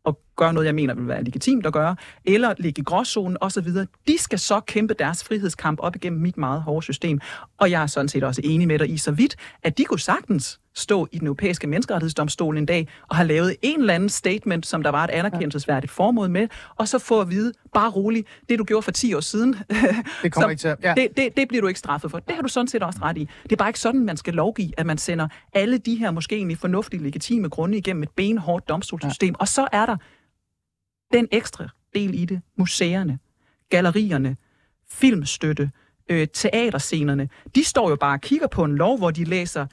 Speaker 6: og gøre noget, jeg mener vil være legitimt at gøre, eller ligge i gråzonen osv., de skal så kæmpe deres frihedskamp op igennem mit meget hårde system. Og jeg er sådan set også enig med dig i så vidt, at de kunne sagtens stå i den europæiske menneskerettighedsdomstol en dag og have lavet en eller anden statement, som der var et anerkendelsesværdigt formål med, og så få at vide, bare roligt, det du gjorde for 10 år siden,
Speaker 4: Det kommer ikke til ja.
Speaker 6: det, det, det bliver du ikke straffet for. Det har du sådan set også ret i. Det er bare ikke sådan, man skal lovgive, at man sender alle de her måske egentlig fornuftige, legitime grunde igennem et benhårdt domstolssystem. Ja. Og så er der den ekstra del i det, museerne, gallerierne, filmstøtte, øh, teaterscenerne, de står jo bare og kigger på en lov, hvor de læser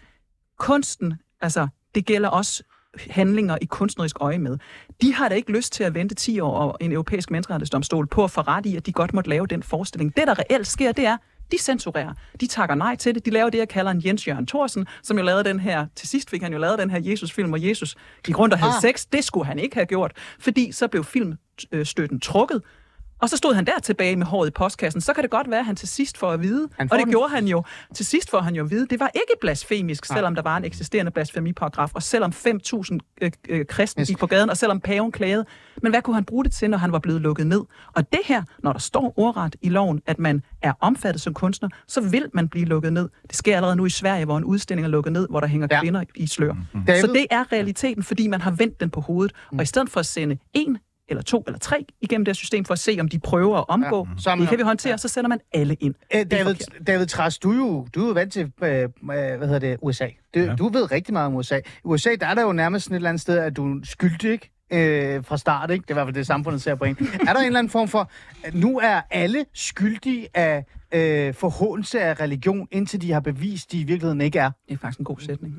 Speaker 6: kunsten, altså det gælder også handlinger i kunstnerisk øje med. De har da ikke lyst til at vente 10 år og en europæisk menneskerettighedsdomstol på at få ret i, at de godt måtte lave den forestilling. Det, der reelt sker, det er, de censurerer. De takker nej til det. De laver det, jeg kalder en Jens Jørgen Thorsen, som jo lavede den her, til sidst fik han jo lavet den her Jesus-film, og Jesus gik rundt og havde
Speaker 4: Ah.
Speaker 6: sex. Det skulle han ikke have gjort, fordi så blev filmstøtten trukket. Og så stod han der tilbage med håret i postkassen. Så kan det godt være, at han til sidst får at vide, og det
Speaker 4: den.
Speaker 6: gjorde han jo. Til sidst får han jo at vide, det var ikke blasfemisk, selvom der var en eksisterende blasfemiparagraf, og selvom 5.000 øh, øh, kristne gik på gaden, og selvom paven klagede. Men hvad kunne han bruge det til, når han var blevet lukket ned? Og det her, når der står ordret i loven, at man er omfattet som kunstner, så vil man blive lukket ned. Det sker allerede nu i Sverige, hvor en udstilling er lukket ned, hvor der hænger
Speaker 4: Ja.
Speaker 6: ja. kvinder i slør. Mm-hmm.
Speaker 4: David?
Speaker 6: Så det er realiteten, fordi man har vendt den på hovedet. Mm. Og i stedet for at sende en eller to eller tre igennem det her system for at se, om de prøver at omgå,
Speaker 4: Ja.
Speaker 6: ja.
Speaker 4: Så man-
Speaker 6: det kan vi håndtere, så sender man alle ind.
Speaker 4: Øh,
Speaker 6: Det er
Speaker 4: David. David Træs, du er jo, du er jo vant til, øh, øh, hvad hedder det, USA. Du, ja.
Speaker 5: Ja.
Speaker 4: du ved rigtig meget om USA. I USA, der er der jo nærmest sådan et eller andet sted, at du er skyldig, ikke? Øh, fra start, ikke? Det er i hvert fald det, samfundet ser på en. er der en eller anden form for, nu er alle skyldige af øh, forhåndelse af religion, indtil de har bevist, de i virkeligheden ikke er?
Speaker 6: Det er faktisk en god sætning.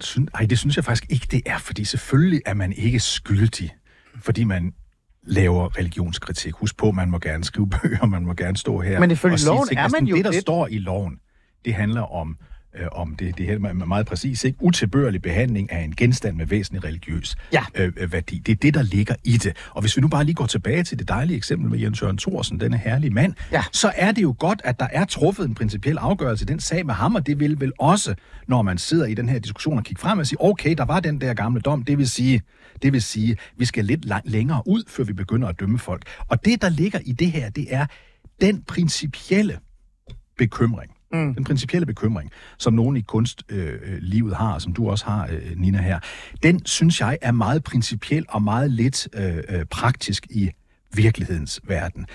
Speaker 5: Syn, ej, det synes jeg faktisk ikke, det er, fordi selvfølgelig er man ikke skyldig, fordi man laver religionskritik. Husk på, man må gerne skrive bøger, man må gerne stå her
Speaker 4: Men ifølge
Speaker 5: og sige
Speaker 4: loven
Speaker 5: ting.
Speaker 4: er man jo
Speaker 5: Det, der
Speaker 4: lidt-
Speaker 5: står i loven, det handler om, øh, om det, det er meget præcis, ikke? utilbørlig behandling af en genstand med væsentlig religiøs
Speaker 4: Ja.
Speaker 5: øh, øh, værdi. Det er det, der ligger i det. Og hvis vi nu bare lige går tilbage til det dejlige eksempel med Jens Jørgen Thorsen, denne herlige mand,
Speaker 4: Ja.
Speaker 5: så er det jo godt, at der er truffet en principiel afgørelse i den sag med ham, og det vil vel også, når man sidder i den her diskussion og kigger frem og siger, okay, der var den der gamle dom, det vil sige, det vil sige, vi skal lidt længere ud, før vi begynder at dømme folk. Og det, der ligger i det her, det er den principielle bekymring. Mm. Den principielle bekymring, som nogen i kunstlivet øh, livet har, som du også har, øh, Nina, her, den synes jeg er meget principiel og meget lidt øh, øh, praktisk i virkelighedens verden.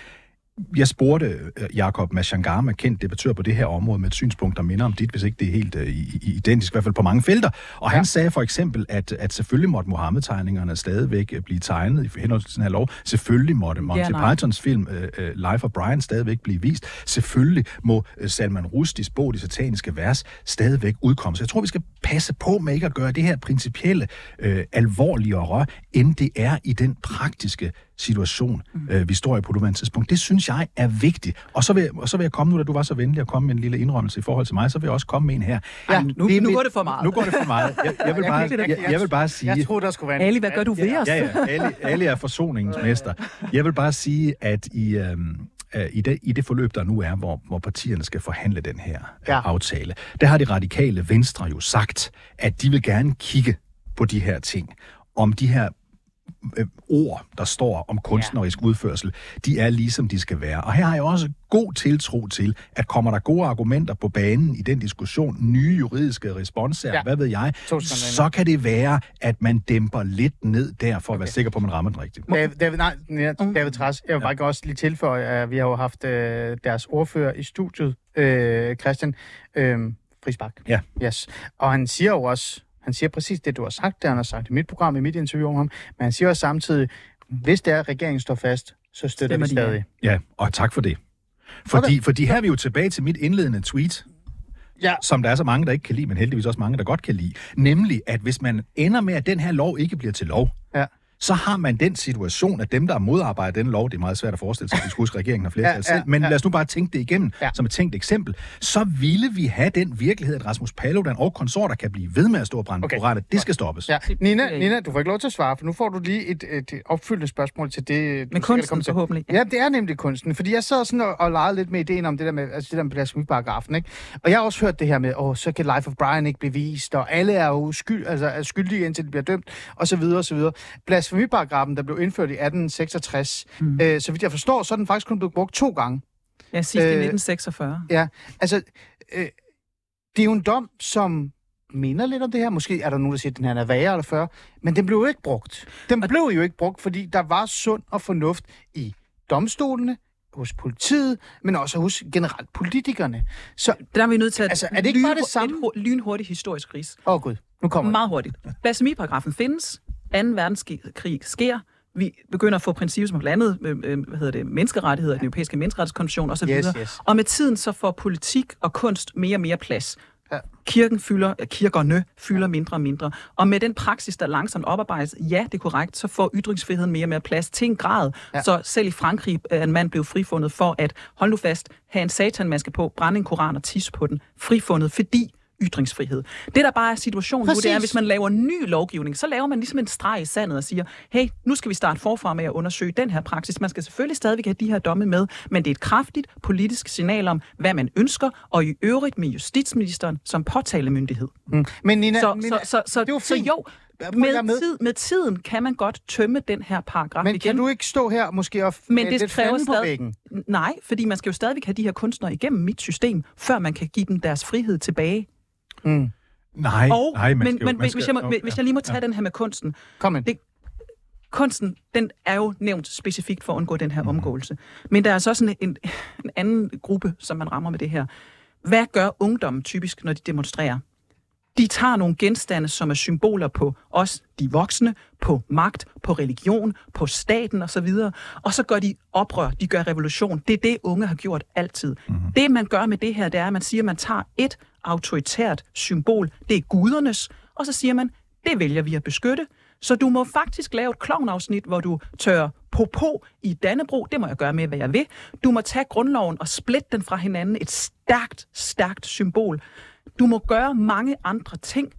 Speaker 5: Jeg spurgte øh, Jakob Mashangama, kendt debattør på det her område, med et synspunkt, der minder om dit, hvis ikke det er helt uh, identisk, i hvert fald på mange felter. Og ja. han sagde for eksempel, at, at selvfølgelig måtte Mohammed-tegningerne stadigvæk øh, blive tegnet i henhold til den her lov. Selvfølgelig måtte Monty ja, Pythons film uh, Life of Brian stadigvæk blive vist. Selvfølgelig må Salman Rushdies bog, De sataniske vers, stadigvæk udkomme. Så jeg tror, vi skal passe på med ikke at gøre det her principielle uh, alvorligere, end det er i den praktiske situation, mm. øh, vi står i på nuværende tidspunkt. Det synes jeg er vigtigt. Og så, vil, og så vil jeg komme nu, da du var så venlig at komme med en lille indrømmelse i forhold til mig, så vil jeg også komme med en her.
Speaker 6: Ja, nu, det, nu går det for meget.
Speaker 5: Nu går det for meget. Jeg, jeg, vil, bare, jeg, jeg vil bare sige...
Speaker 4: Jeg tror der skulle være...
Speaker 6: Ali, hvad gør du ved os?
Speaker 5: Ja, ja. Ali, Ali er forsoningens mester. Jeg vil bare sige, at i... Øhm, i det, i det forløb, der nu er, hvor, hvor partierne skal forhandle den her ja. aftale, der har de radikale venstre jo sagt, at de vil gerne kigge på de her ting, om de her øh, ord, der står om kunstnerisk ja. udførsel, de er ligesom de skal være. Og her har jeg også god tiltro til, at kommer der gode argumenter på banen i den diskussion, nye juridiske responser, ja. hvad ved jeg, så kan det være, at man dæmper lidt ned der, for okay. at være sikker på, at man rammer den rigtigt.
Speaker 4: David, David, nej, David Træs, jeg vil ja. bare også lige tilføje, at vi har jo haft øh, deres ordfører i studiet, øh, Christian øh, Frisbak.
Speaker 5: Ja.
Speaker 4: Yes. Og han siger jo også, han siger præcis det, du har sagt, det han har sagt i mit program, i mit interview om ham, men han siger også samtidig, hvis det er, at regeringen står fast, så støtter Stemmer vi stadig.
Speaker 5: Ja. ja, og tak for det. Fordi, okay. fordi her er vi jo tilbage til mit indledende tweet, ja. som der er så mange, der ikke kan lide, men heldigvis også mange, der godt kan lide. Nemlig, at hvis man ender med, at den her lov ikke bliver til lov, ja så har man den situation, at dem, der modarbejder den lov, det er meget svært at forestille sig, at vi skulle huske, regeringen har flertal ja, ja, selv, men ja. lad os nu bare tænke det igennem ja. som et tænkt eksempel, så ville vi have den virkelighed, at Rasmus Paludan og konsorter kan blive ved med at stå og brænde okay. Det skal stoppes.
Speaker 4: Ja. Nina, Nina, du får ikke lov til at svare, for nu får du lige et, et opfyldende spørgsmål til det.
Speaker 6: Men kunsten forhåbentlig.
Speaker 4: Ja, det er nemlig kunsten, fordi jeg så sådan og, og legede lidt med ideen om det der med, altså det der med blasfemiparagrafen, ikke? Og jeg har også hørt det her med, åh, så kan Life of Brian ikke blive vist, og alle er jo skyld, altså er skyldige, indtil de bliver dømt, og så videre, og så videre. Blasfemiparagrafen, der blev indført i 1866. Mm. Øh, så vidt jeg forstår, så er den faktisk kun blevet brugt to gange.
Speaker 6: Ja, sidst øh, i 1946.
Speaker 4: Ja, altså, øh, det er jo en dom, som minder lidt om det her. Måske er der nogen, der siger, at den her er værre eller 40, men den blev jo ikke brugt. Den og... blev jo ikke brugt, fordi der var sund og fornuft i domstolene, hos politiet, men også hos generelt politikerne.
Speaker 6: Så der er vi nødt til at altså, er det ikke bare det samme? et lynhurtigt historisk ris.
Speaker 4: Åh oh, gud, nu kommer
Speaker 6: Meget hurtigt. Blasfemiparagrafen findes. 2. verdenskrig sker vi begynder at få principper som blandt andet øh, øh, hvad hedder det, menneskerettigheder, ja. den europæiske menneskerettighedskonvention osv. Yes, yes. Og med tiden så får politik og kunst mere og mere plads. Ja. Kirken fylder, kirkerne fylder mindre og mindre. Og med den praksis, der langsomt oparbejdes, ja, det er korrekt, så får ytringsfriheden mere og mere plads til en grad. Ja. Så selv i Frankrig er en mand blevet frifundet for at, hold nu fast, have en satanmaske på, brænde en koran og tisse på den. Frifundet, fordi ytringsfrihed. Det, der bare er situationen Præcis. nu, det er, hvis man laver ny lovgivning, så laver man ligesom en streg i sandet og siger, hey, nu skal vi starte forfra med at undersøge den her praksis. Man skal selvfølgelig stadigvæk have de her domme med, men det er et kraftigt politisk signal om, hvad man ønsker, og i øvrigt med justitsministeren som påtalemyndighed. Mm.
Speaker 4: Men Nina,
Speaker 6: så,
Speaker 4: Nina,
Speaker 6: så, så, så, så, så jo, med, med. Tid, med tiden kan man godt tømme den her paragraf
Speaker 4: Men
Speaker 6: igen.
Speaker 4: kan du ikke stå her måske og Men det lidt kræver stadig,
Speaker 6: Nej, fordi man skal jo stadigvæk have de her kunstnere igennem mit system, før man kan give dem deres frihed tilbage.
Speaker 5: Mm. Nej,
Speaker 6: og,
Speaker 5: nej,
Speaker 6: men, skal, men hvis, skal, jeg må, hvis jeg lige må tage ja. den her med kunsten.
Speaker 4: Kom ind. Det,
Speaker 6: kunsten, den er jo nævnt specifikt for at undgå den her mm. omgåelse. Men der er så sådan en, en anden gruppe, som man rammer med det her. Hvad gør ungdommen typisk, når de demonstrerer? De tager nogle genstande, som er symboler på os, de voksne, på magt, på religion, på staten osv., og så gør de oprør, de gør revolution. Det er det, unge har gjort altid. Mm-hmm. Det, man gør med det her, det er, at man siger, at man tager et autoritært symbol, det er gudernes, og så siger man, det vælger vi at beskytte, så du må faktisk lave et klovnafsnit, hvor du tør popo i Dannebro. Det må jeg gøre med, hvad jeg vil. Du må tage grundloven og splitte den fra hinanden. Et stærkt, stærkt symbol. Du må gøre mange andre ting,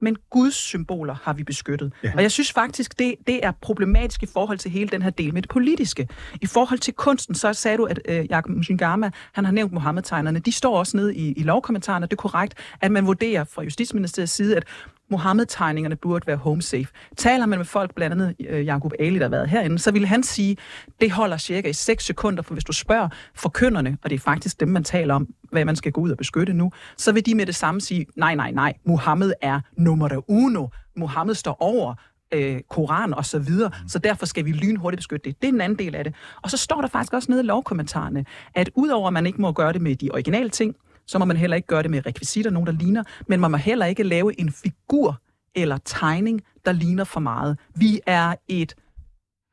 Speaker 6: men Guds symboler har vi beskyttet. Ja. Og jeg synes faktisk, det, det er problematisk i forhold til hele den her del med det politiske. I forhold til kunsten, så sagde du, at øh, Jakob Mshingama, han har nævnt Mohammed-tegnerne. De står også nede i, i lovkommentarerne. Det er korrekt, at man vurderer fra Justitsministeriets side, at Mohammed-tegningerne burde være home safe. Taler man med folk, blandt andet øh, Jacob Ali, der har været herinde, så vil han sige, det holder cirka i 6 sekunder, for hvis du spørger forkynderne, og det er faktisk dem, man taler om, hvad man skal gå ud og beskytte nu, så vil de med det samme sige, nej, nej, nej, Mohammed er nummer uno. Mohammed står over øh, koran og så videre, så derfor skal vi lynhurtigt beskytte det. Det er en anden del af det. Og så står der faktisk også nede i lovkommentarerne, at udover at man ikke må gøre det med de originale ting, så må man heller ikke gøre det med rekvisitter, nogen der ligner, men man må heller ikke lave en figur eller tegning, der ligner for meget. Vi er et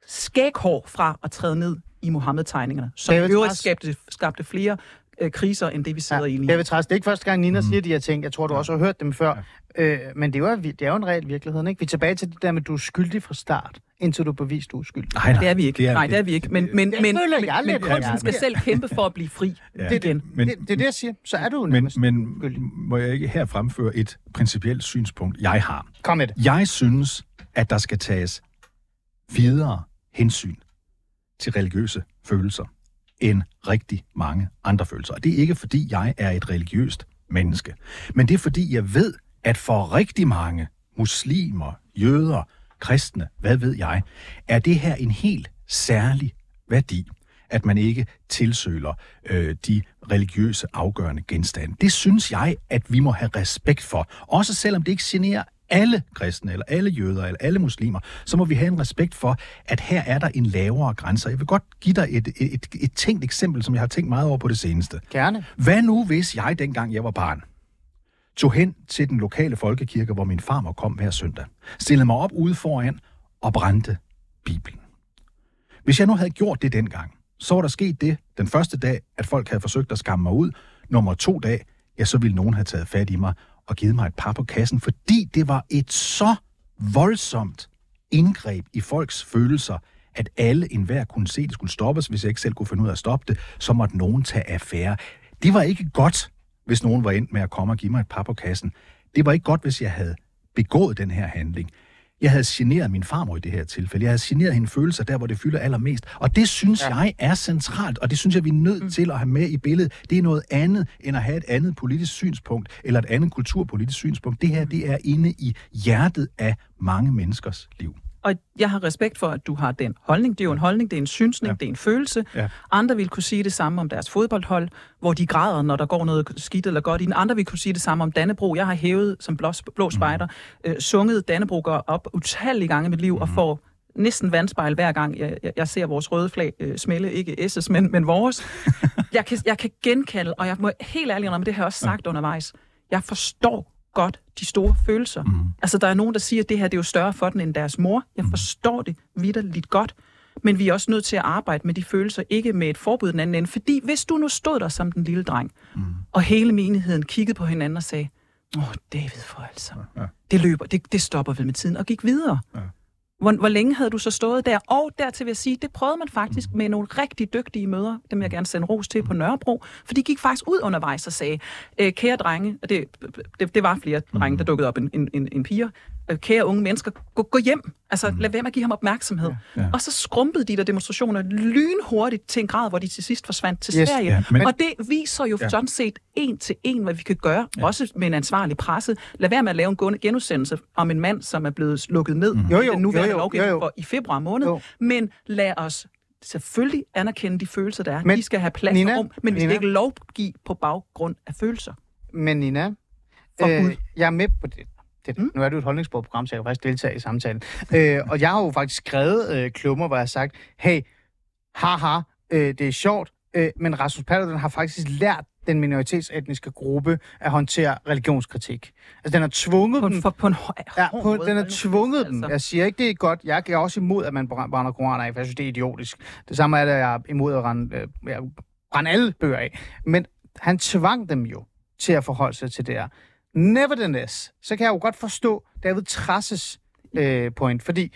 Speaker 6: skæghår fra at træde ned i Mohammed-tegningerne, som i øvrigt skabte, skabte flere øh, kriser, end det vi sidder ja, i lige nu.
Speaker 4: David Træs, det er ikke første gang, Nina mm. siger de her ting. Jeg tror, du også har hørt dem før. Ja. Øh, men det er, jo, det er jo en reel virkelighed, ikke? Vi er tilbage til det der med, at du er skyldig fra start, indtil du er bevist, du er skyldig.
Speaker 5: Nej, nej.
Speaker 6: Det er vi ikke.
Speaker 5: Det er-
Speaker 6: Nej, det er vi ikke. Men, men,
Speaker 4: Det
Speaker 6: men,
Speaker 4: føler
Speaker 6: men,
Speaker 4: jeg
Speaker 6: men
Speaker 4: lidt,
Speaker 6: kunsten
Speaker 4: ja.
Speaker 6: skal selv kæmpe for at blive fri
Speaker 5: Ja.
Speaker 6: igen.
Speaker 5: Men,
Speaker 4: det, det er det, jeg siger. Så er du
Speaker 5: men, men
Speaker 4: skyldig.
Speaker 5: må jeg ikke her fremføre et principielt synspunkt, jeg har?
Speaker 4: Kom med det.
Speaker 5: Jeg synes, at der skal tages videre hensyn til religiøse følelser end rigtig mange andre følelser. Og det er ikke, fordi jeg er et religiøst menneske, men det er, fordi jeg ved, at for rigtig mange muslimer, jøder, kristne, hvad ved jeg, er det her en helt særlig værdi at man ikke tilsøler øh, de religiøse afgørende genstande. Det synes jeg, at vi må have respekt for. Også selvom det ikke generer alle kristne, eller alle jøder, eller alle muslimer, så må vi have en respekt for, at her er der en lavere grænse. Jeg vil godt give dig et, et, et, et tænkt eksempel, som jeg har tænkt meget over på det seneste.
Speaker 4: Gerne.
Speaker 5: Hvad nu, hvis jeg, dengang jeg var barn, tog hen til den lokale folkekirke, hvor min farmor kom hver søndag, stillede mig op ude foran og brændte Bibelen. Hvis jeg nu havde gjort det dengang, så var der sket det den første dag, at folk havde forsøgt at skamme mig ud. Nummer to dag, ja, så ville nogen have taget fat i mig og givet mig et par på kassen, fordi det var et så voldsomt indgreb i folks følelser, at alle enhver kunne se, at det skulle stoppes. Hvis jeg ikke selv kunne finde ud af at stoppe det, så måtte nogen tage affære. Det var ikke godt, hvis nogen var endt med at komme og give mig et par på kassen. Det var ikke godt, hvis jeg havde begået den her handling. Jeg havde generet min farmor i det her tilfælde. Jeg havde generet hende følelser der, hvor det fylder allermest. Og det synes ja. jeg er centralt, og det synes jeg, vi er nødt mm. til at have med i billedet. Det er noget andet, end at have et andet politisk synspunkt, eller et andet kulturpolitisk synspunkt. Det her, det er inde i hjertet af mange menneskers liv.
Speaker 6: Og jeg har respekt for, at du har den holdning. Det er jo en holdning, det er en synsning, ja. det er en følelse.
Speaker 5: Ja.
Speaker 6: Andre vil kunne sige det samme om deres fodboldhold, hvor de græder, når der går noget skidt eller godt i den. Andre vil kunne sige det samme om Dannebro. Jeg har hævet som blå, blå spejder, øh, sunget Dannebro går op utallige gange i mit liv, mm. og får næsten vandspejl hver gang, jeg, jeg, jeg ser vores røde flag øh, smelle. Ikke S's, men, men vores. jeg, kan, jeg kan genkalde, og jeg må helt ærligt indrømme, det har jeg også sagt ja. undervejs. Jeg forstår godt de store følelser. Mm. Altså, der er nogen, der siger, at det her det er jo større for den end deres mor. Jeg forstår det vidderligt godt. Men vi er også nødt til at arbejde med de følelser, ikke med et forbud den anden ende. Fordi hvis du nu stod der som den lille dreng, mm. og hele menigheden kiggede på hinanden og sagde, åh, David for altså, ja. det løber, det, det stopper vel med tiden, og gik videre. Ja. Hvor, hvor længe havde du så stået der? Og dertil vil jeg sige, det prøvede man faktisk med nogle rigtig dygtige møder, dem jeg gerne sende ros til på Nørrebro, for de gik faktisk ud undervejs og sagde, øh, kære drenge, og det, det, det var flere drenge, der dukkede op en, en, en, piger, kære unge mennesker, gå, gå hjem. Altså, lad være med at give ham opmærksomhed. Ja, ja. Og så skrumpede de der demonstrationer lynhurtigt til en grad, hvor de til sidst forsvandt til
Speaker 4: Yes,
Speaker 6: Sverige.
Speaker 5: ja, men-
Speaker 6: og det viser jo ja. sådan set en til en, hvad vi kan gøre, ja. også med en ansvarlig presse. Lad være med at lave en genudsendelse om en mand, som er blevet lukket ned
Speaker 4: Jo,
Speaker 6: i
Speaker 4: jo,
Speaker 6: den nuværende
Speaker 4: jo, jo,
Speaker 6: lovgivning
Speaker 4: jo, jo.
Speaker 6: for i februar måned.
Speaker 4: Jo.
Speaker 6: Men lad os selvfølgelig anerkende de følelser, der er.
Speaker 4: Men,
Speaker 6: de skal have plads
Speaker 4: Nina,
Speaker 6: og rum, men vi skal ikke lovgive på baggrund af følelser.
Speaker 4: Men Nina, øh, jeg er med på det. Det mm. Nu er jo et holdningsbordsprogram, så jeg kan faktisk deltage i samtalen. øh, og jeg har jo faktisk skrevet øh, klummer, hvor jeg har sagt, hey, haha, øh, det er sjovt, øh, men Rasmus Paludan har faktisk lært den minoritetsetniske gruppe at håndtere religionskritik. Altså, den har tvunget
Speaker 6: På,
Speaker 4: dem...
Speaker 6: for, på en høj,
Speaker 4: Ja, på, den har
Speaker 6: nu
Speaker 4: tvunget
Speaker 6: kæft,
Speaker 4: dem.
Speaker 6: altså.
Speaker 4: Jeg siger ikke, det er godt. Jeg er også imod, at man bræ- brænder koraner af, for jeg synes, det er idiotisk. Det samme er det, jeg er imod at brænde, øh, brænde alle bøger af. Men han tvang dem jo til at forholde sig til det her. Nevertheless, så kan jeg jo godt forstå David Trasses øh, point, fordi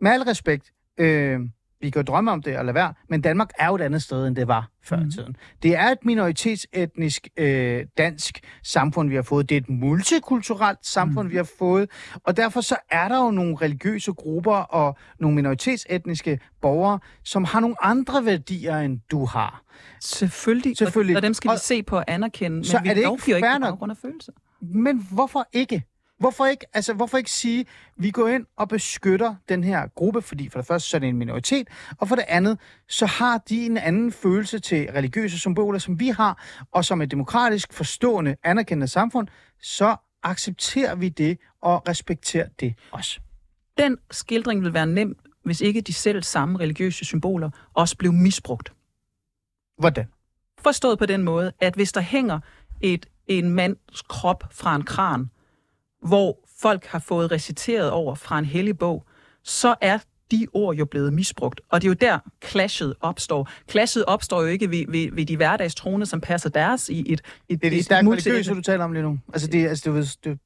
Speaker 4: med al respekt, øh, vi kan jo drømme om det og lade være, men Danmark er jo et andet sted, end det var før i tiden. Det er et minoritetsetnisk øh, dansk samfund, vi har fået. Det er et multikulturelt samfund, vi har fået. Og derfor så er der jo nogle religiøse grupper og nogle minoritetsetniske borgere, som har nogle andre værdier, end du har.
Speaker 6: Selvfølgelig.
Speaker 4: Selvfølgelig.
Speaker 6: Og, og dem skal
Speaker 4: Og-
Speaker 6: vi se på og anerkende, men
Speaker 4: Så
Speaker 6: vi
Speaker 4: er det ikke
Speaker 6: lovgiver ikke på baggrund af følelser.
Speaker 4: Men hvorfor ikke? Hvorfor ikke, altså, hvorfor ikke sige, vi går ind og beskytter den her gruppe, fordi for det første så er det en minoritet, og for det andet, så har de en anden følelse til religiøse symboler, som vi har, og som et demokratisk, forstående, anerkendende samfund, så accepterer vi det og respekterer det også.
Speaker 6: Den skildring vil være nem, hvis ikke de selv samme religiøse symboler også blev misbrugt.
Speaker 4: Hvordan?
Speaker 6: Forstået på den måde, at hvis der hænger et, en mands krop fra en kran, hvor folk har fået reciteret over fra en hellig bog, så er de ord jo blevet misbrugt. Og det er jo der, clashet opstår. Clashet opstår jo ikke ved, ved, ved de hverdagstroende, som passer deres i et... et
Speaker 4: Det er de stærkt religiøse, du taler om lige nu. Altså, det, altså, du ved, det,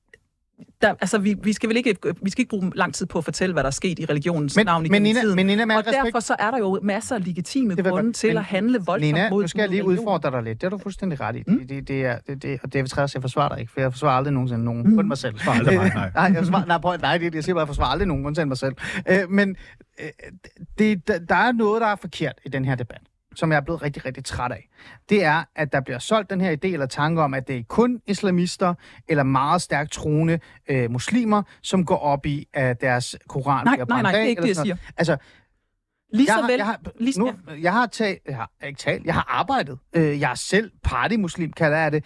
Speaker 6: der, altså, vi, vi skal vel ikke, vi skal ikke bruge lang tid på at fortælle, hvad der er sket i religionens
Speaker 4: Men-
Speaker 6: navn
Speaker 4: men
Speaker 6: igennem
Speaker 4: Nina-
Speaker 6: tiden.
Speaker 4: men Nina, med
Speaker 6: og
Speaker 4: respekt-
Speaker 6: derfor så er der jo masser af legitime
Speaker 4: Det vil
Speaker 6: grunde
Speaker 4: godt-
Speaker 6: til
Speaker 4: men
Speaker 6: at handle voldsomt
Speaker 4: Nina,
Speaker 6: mod
Speaker 4: nu skal jeg lige udfordre dig lidt. Det har du fuldstændig ret i. Mm. Det, det, det, er, det, det, og det er jeg forsvarer dig ikke, for jeg forsvarer aldrig nogensinde nogen. Mm. Kun mig selv.
Speaker 5: Mig, nej.
Speaker 4: nej, jeg forsvarer, nej, prøv, nej, det, jeg siger bare, jeg forsvarer aldrig nogen, undtagen mig selv. Øh, men øh, det, der, der er noget, der er forkert i den her debat som jeg er blevet rigtig, rigtig træt af, det er, at der bliver solgt den her idé eller tanke om, at det er kun islamister eller meget stærkt troende øh, muslimer, som går op i, at deres koran
Speaker 6: Nej,
Speaker 4: bliver
Speaker 6: nej,
Speaker 4: brændt
Speaker 6: nej, det er ikke det, jeg
Speaker 4: noget. Altså,
Speaker 6: Lige
Speaker 4: jeg
Speaker 6: så vel,
Speaker 4: jeg har,
Speaker 6: lige,
Speaker 4: nu, jeg har talt, jeg har ikke talt, jeg har arbejdet. Øh, jeg er selv partymuslim, kalder jeg det.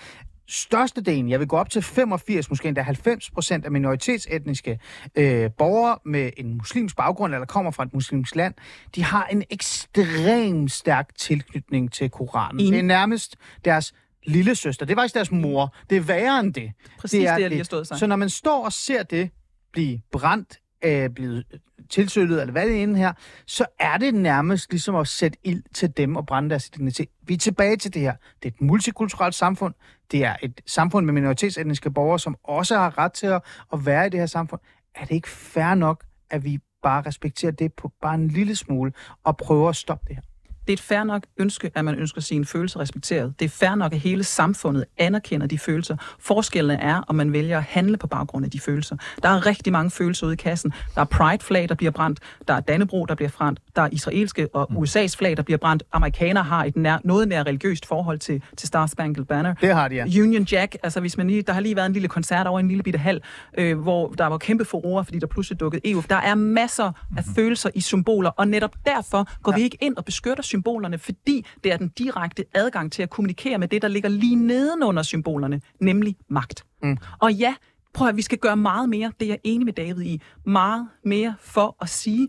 Speaker 4: Størstedelen, jeg vil gå op til 85, måske endda 90 procent af minoritetsetniske øh, borgere med en muslimsk baggrund, eller kommer fra et muslimsk land, de har en ekstrem stærk tilknytning til Koranen.
Speaker 6: Enig.
Speaker 4: Det er nærmest deres lille søster. Det er faktisk deres mor. Det er værre end det.
Speaker 6: Præcis det, jeg lige har stået sagt.
Speaker 4: Så når man står og ser det blive brændt, øh, blevet øh, tilsølet, eller hvad det er inde her, så er det nærmest ligesom at sætte ild til dem og brænde deres identitet. Vi er tilbage til det her. Det er et multikulturelt samfund. Det er et samfund med minoritetsetniske borgere, som også har ret til at, at være i det her samfund. Er det ikke fair nok, at vi bare respekterer det på bare en lille smule og prøver at stoppe det her?
Speaker 6: Det er et fair nok ønske, at man ønsker sine følelser respekteret. Det er fair nok, at hele samfundet anerkender de følelser. Forskellen er, om man vælger at handle på baggrund af de følelser. Der er rigtig mange følelser ude i kassen. Der er Pride-flag, der bliver brændt. Der er Dannebro, der bliver brændt. Der er israelske og USA's flag, der bliver brændt. Amerikanere har et nær, noget mere religiøst forhold til, til Star Spangled Banner.
Speaker 4: Det har de, ja.
Speaker 6: Union Jack, altså hvis man lige, der har lige været en lille koncert over en lille bitte hal, øh, hvor der var kæmpe furore, fordi der pludselig dukkede EU. Der er masser af følelser i symboler, og netop derfor går ja. vi ikke ind og beskytter symbolerne, fordi det er den direkte adgang til at kommunikere med det, der ligger lige nedenunder symbolerne, nemlig magt. Mm. Og ja, prøv at vi skal gøre meget mere, det er jeg enig med David i, meget mere for at sige,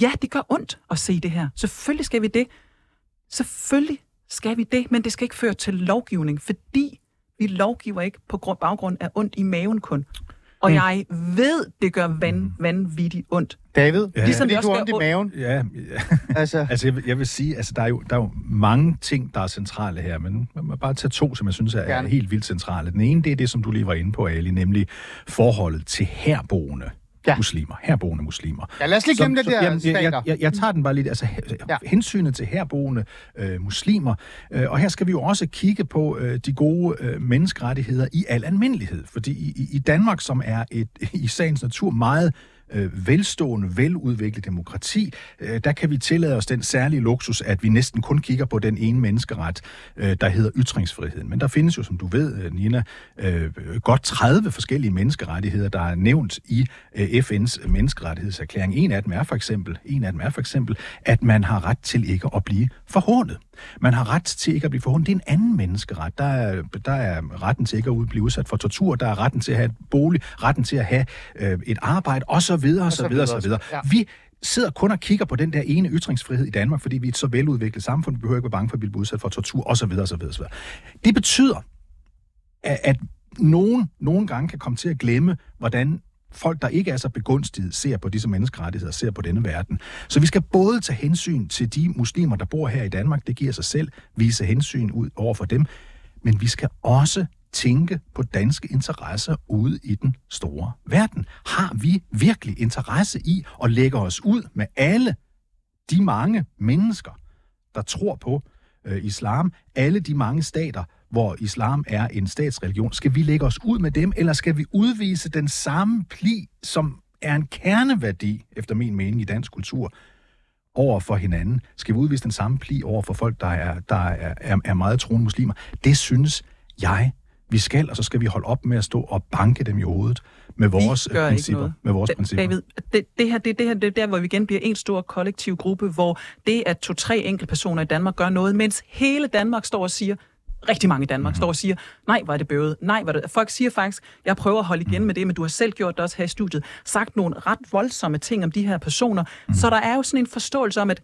Speaker 6: ja, det gør ondt at se det her. Selvfølgelig skal vi det. Selvfølgelig skal vi det, men det skal ikke føre til lovgivning, fordi vi lovgiver ikke på grund, baggrund af ondt i maven kun. Og mm. jeg ved, det gør van, vanvittigt ondt.
Speaker 4: David,
Speaker 5: Ja.
Speaker 4: ligesom det
Speaker 6: det
Speaker 4: du
Speaker 6: også
Speaker 4: har ondt i maven.
Speaker 5: Ja, ja.
Speaker 4: Altså,
Speaker 5: Altså, jeg, vil- jeg vil sige, altså, der er, jo, der er jo mange ting, der er centrale her, men man må bare tage to, som jeg synes er, er
Speaker 4: Gerne.
Speaker 5: helt vildt centrale. Den ene, det er det, som du lige var inde på, Ali, nemlig forholdet til herboende
Speaker 4: Ja.
Speaker 5: muslimer. Herboende muslimer.
Speaker 4: ja, lad os lige glemme det der,
Speaker 5: jamen, jeg,
Speaker 4: stater.
Speaker 5: jeg, jeg, jeg tager den bare lidt, altså
Speaker 4: Ja.
Speaker 5: ja. hensynet til herboende øh, muslimer, øh, og her skal vi jo også kigge på øh, de gode øh, menneskerettigheder i al almindelighed, fordi i, i- i Danmark, som er et i sagens natur meget øh, velstående, veludviklet demokrati, øh, der kan vi tillade os den særlige luksus, at vi næsten kun kigger på den ene menneskeret, øh, der hedder ytringsfriheden. Men der findes jo, som du ved, øh, Nina, øh, godt 30 forskellige menneskerettigheder, der er nævnt i øh, FN's menneskerettighedserklæring. En af dem er for eksempel, en af dem er for eksempel, at man har ret til ikke at blive forhånet. Man har ret til ikke at blive forhånet. Det er en anden menneskeret. Der er, der er retten til ikke at blive udsat for tortur, der er retten til at have et bolig, retten til at have øh, et arbejde, og videre, og så videre, og så videre.
Speaker 4: Ja.
Speaker 5: Vi sidder kun og kigger på den der ene ytringsfrihed i Danmark, fordi vi er et så veludviklet samfund, vi behøver ikke være bange for at blive udsat for tortur, og så videre, og så videre, og så videre. Det betyder, at, at nogen nogle gange kan komme til at glemme, hvordan folk, der ikke er så begunstiget, ser på disse menneskerettigheder, ser på denne verden. Så vi skal både tage hensyn til de muslimer, der bor her i Danmark, det giver sig selv, vise hensyn ud over for dem, men vi skal også tænke på danske interesser ude i den store verden. Har vi virkelig interesse i at lægge os ud med alle de mange mennesker, der tror på øh, islam, alle de mange stater, hvor islam er en statsreligion, skal vi lægge os ud med dem, eller skal vi udvise den samme pli, som er en kerneværdi, efter min mening, i dansk kultur, over for hinanden? Skal vi udvise den samme pli over for folk, der er, der er, er, er meget troende muslimer? Det synes jeg, vi skal, og så skal vi holde op med at stå og banke dem i hovedet med vores
Speaker 6: gør
Speaker 5: øh,
Speaker 6: ikke
Speaker 5: principper.
Speaker 6: noget.
Speaker 5: Med vores
Speaker 6: Da-
Speaker 5: principper.
Speaker 6: David, det, det, her, det, det her det er der, hvor vi igen bliver en stor kollektiv gruppe, hvor det, at to-tre enkelte personer i Danmark gør noget, mens hele Danmark står og siger, rigtig mange i Danmark, står og siger, nej, hvor er det bøvet, nej, hvor er det... Folk siger faktisk, jeg prøver at holde igen med det, men du har selv gjort det også her i studiet, sagt nogle ret voldsomme ting om de her personer, så der er jo sådan en forståelse om, at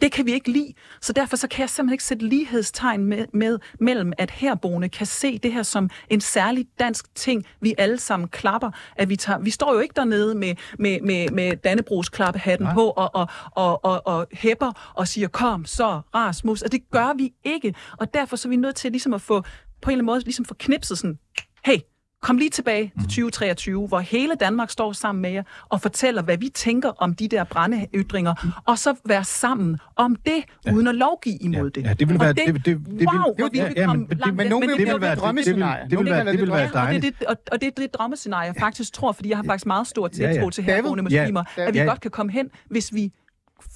Speaker 6: det kan vi ikke lide. Så derfor så kan jeg simpelthen ikke sætte lighedstegn med, med, mellem, at herboende kan se det her som en særlig dansk ting, vi alle sammen klapper. At vi, tager, vi står jo ikke dernede med, med, med, med Dannebrogs klappehatten på og, og, og, og, og hæpper og siger, kom så, Rasmus. Og det gør vi ikke. Og derfor så er vi nødt til ligesom at få, på en eller anden måde, ligesom få knipset sådan, hey, Kom lige tilbage til 2023, hvor hele Danmark står sammen med jer og fortæller, hvad vi tænker om de der brændeytringer, og så være sammen om det, ja. uden at lovgive imod det.
Speaker 5: Ja, det vil være... Det, det, det,
Speaker 6: wow, hvor
Speaker 5: det,
Speaker 6: vi
Speaker 5: ja, ja,
Speaker 6: komme
Speaker 5: men, det,
Speaker 6: langt
Speaker 4: men nogen vil
Speaker 6: det
Speaker 4: et drømmescenarie.
Speaker 5: Det vil være, det vil være
Speaker 4: drømme-
Speaker 6: og det, er
Speaker 5: dejligt.
Speaker 6: det, og, og det er det drømmescenarie, jeg faktisk tror, fordi jeg har faktisk meget stor tiltro
Speaker 5: Ja, ja.
Speaker 6: til herboende
Speaker 5: Ja.
Speaker 6: muslimer, at vi
Speaker 5: Ja.
Speaker 6: godt kan komme hen, hvis vi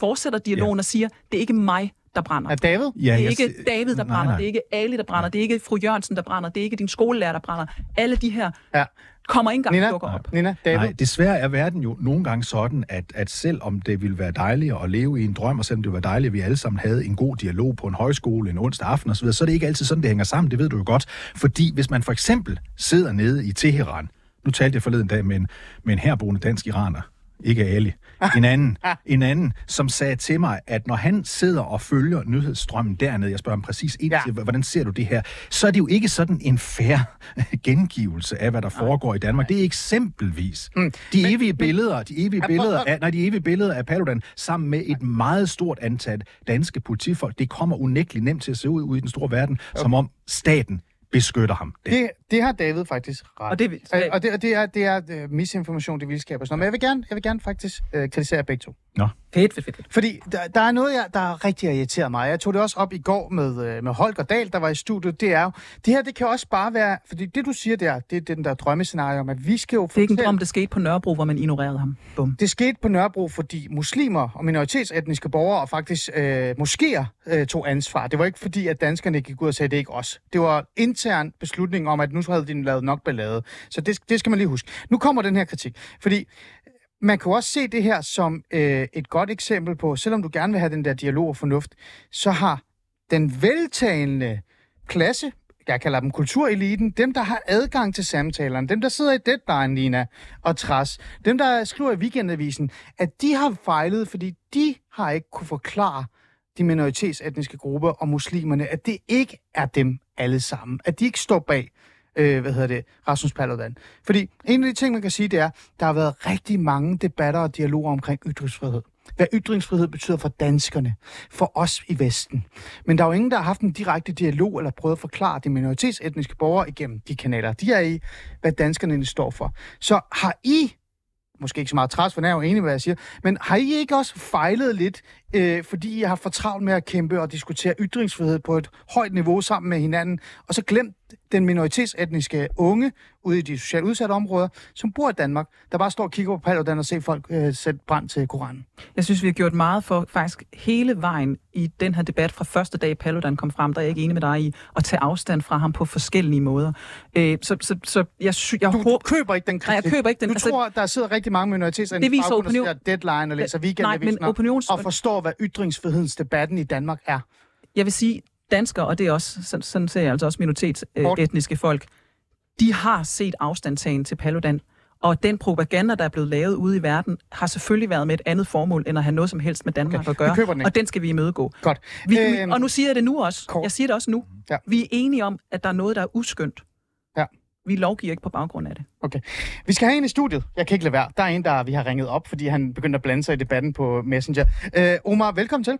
Speaker 6: fortsætter dialogen og siger, det er ikke mig, der brænder.
Speaker 4: Er David?
Speaker 5: Ja,
Speaker 6: Det er ikke David, der
Speaker 5: Nej,
Speaker 6: brænder.
Speaker 5: nej.
Speaker 6: Det er ikke Ali, der brænder. Det er ikke fru Jørgensen, der brænder. Det er ikke din skolelærer, der brænder. Alle de her
Speaker 4: Ja.
Speaker 6: kommer ikke engang
Speaker 4: Nina?
Speaker 6: dukker op.
Speaker 4: Nina, David?
Speaker 5: Nej, desværre er verden jo nogle gange sådan, at, at selv om det ville være dejligt at leve i en drøm, og selvom det ville være dejligt, at vi alle sammen havde en god dialog på en højskole en onsdag aften osv., så er det ikke altid sådan, det hænger sammen, det ved du jo godt. Fordi hvis man for eksempel sidder nede i Teheran, nu talte jeg forleden dag med en, med en herboende dansk iraner, ikke Ali, en anden, en anden, som sagde til mig, at når han sidder og følger nyhedsstrømmen dernede, jeg spørger ham præcis ind
Speaker 4: Ja.
Speaker 5: til, hvordan ser du det her, så er det jo ikke sådan en fair gengivelse af, hvad der foregår i Danmark. Det er eksempelvis de evige billeder, de evige billeder af, nej, de evige billeder af Paludan sammen med et meget stort antal danske politifolk. Det kommer unægteligt nemt til at se ud ude i den store verden, som om staten beskytter ham. Det,
Speaker 4: Det, det har David faktisk ret.
Speaker 6: Og det
Speaker 4: og det, og det er, det er uh, misinformation, det vildskab og sådan noget. Men jeg vil gerne, jeg vil gerne faktisk uh, kritisere begge to.
Speaker 5: Nå.
Speaker 6: Fedt, fedt, fedt. fedt.
Speaker 4: Fordi der, der er noget, jeg, der rigtig har irriteret mig. Jeg tog det også op i går med, øh, med Holger Dahl, der var i studiet. Det er jo, det her, det kan også bare være, fordi det du siger der, det er den der drømmescenarie om, at vi skal jo
Speaker 6: Det er ikke en drøm, det skete på Nørrebro, hvor man ignorerede ham. Bum.
Speaker 4: Det skete på Nørrebro, fordi muslimer og minoritetsetniske borgere og faktisk øh, moskéer øh, tog ansvar. Det var ikke fordi, at danskerne gik ud og sagde, det er ikke os. Det var intern beslutning om, at nu havde de lavet nok ballade. Så det, det skal man lige huske. Nu kommer den her kritik. Fordi man kan jo også se det her som øh, et godt eksempel på, selvom du gerne vil have den der dialog og fornuft, så har den veltalende klasse, jeg kalder dem kultureliten, dem, der har adgang til samtalerne, dem, der sidder i deadline, Lina og Tras, dem, der skriver i weekendavisen, at de har fejlet, fordi de har ikke kunne forklare de minoritetsetniske grupper og muslimerne, at det ikke er dem alle sammen. At de ikke står bag øh, hvad hedder det, Rasmus Paludan. Fordi en af de ting, man kan sige, det er, der har været rigtig mange debatter og dialoger omkring ytringsfrihed. Hvad ytringsfrihed betyder for danskerne, for os i Vesten. Men der er jo ingen, der har haft en direkte dialog eller prøvet at forklare de minoritetsetniske borgere igennem de kanaler, de er i, hvad danskerne står for. Så har I måske ikke så meget træs, for jeg er jo enig med, hvad jeg siger, men har I ikke også fejlet lidt, øh, fordi I har for travlt med at kæmpe og diskutere ytringsfrihed på et højt niveau sammen med hinanden, og så glemt den minoritetsetniske unge ude i de socialt udsatte områder, som bor i Danmark, der bare står og kigger på Paludan og ser folk øh, sætte brand til Koranen?
Speaker 6: Jeg synes, vi har gjort meget for faktisk hele vejen i den her debat fra første dag, Paludan kom frem, der er jeg ikke enig med dig i, at tage afstand fra ham på forskellige måder. Øh, så, så, så jeg, sy- jeg
Speaker 4: Du,
Speaker 6: håber...
Speaker 4: du køber ikke den kritik.
Speaker 6: Nej, jeg køber ikke den.
Speaker 4: Du
Speaker 6: Altså-
Speaker 4: tror, der sidder rigtig mange minoritetsetniske
Speaker 6: Det viser
Speaker 4: der
Speaker 6: opinion-
Speaker 4: ser deadline og læser
Speaker 6: Nej, men
Speaker 4: weekendavisen
Speaker 6: opinions-
Speaker 4: og forstår, hvad ytringsfrihedsdebatten i Danmark er.
Speaker 6: Jeg vil sige, danskere, og det er også, sådan, sådan ser jeg altså også minoritetsetniske folk, de har set afstandtagen til Paludan. Og den propaganda, der er blevet lavet ude i verden, har selvfølgelig været med et andet formål, end at have noget som helst med Danmark
Speaker 4: Okay,
Speaker 6: at gøre.
Speaker 4: den
Speaker 6: og den skal vi imødegå.
Speaker 4: Godt.
Speaker 6: Vi,
Speaker 4: Øhm,
Speaker 6: og nu siger jeg det nu også.
Speaker 4: kort.
Speaker 6: Jeg siger det også nu.
Speaker 4: Ja.
Speaker 6: Vi er enige om, at der er noget, der er uskyndt. Vi lovgiver ikke på baggrund af det.
Speaker 4: Okay. Vi skal have en i studiet. Jeg kan ikke lade være. Der er en, der vi har ringet op, fordi han begyndte at blande sig i debatten på Messenger. Øh, Omar, velkommen til.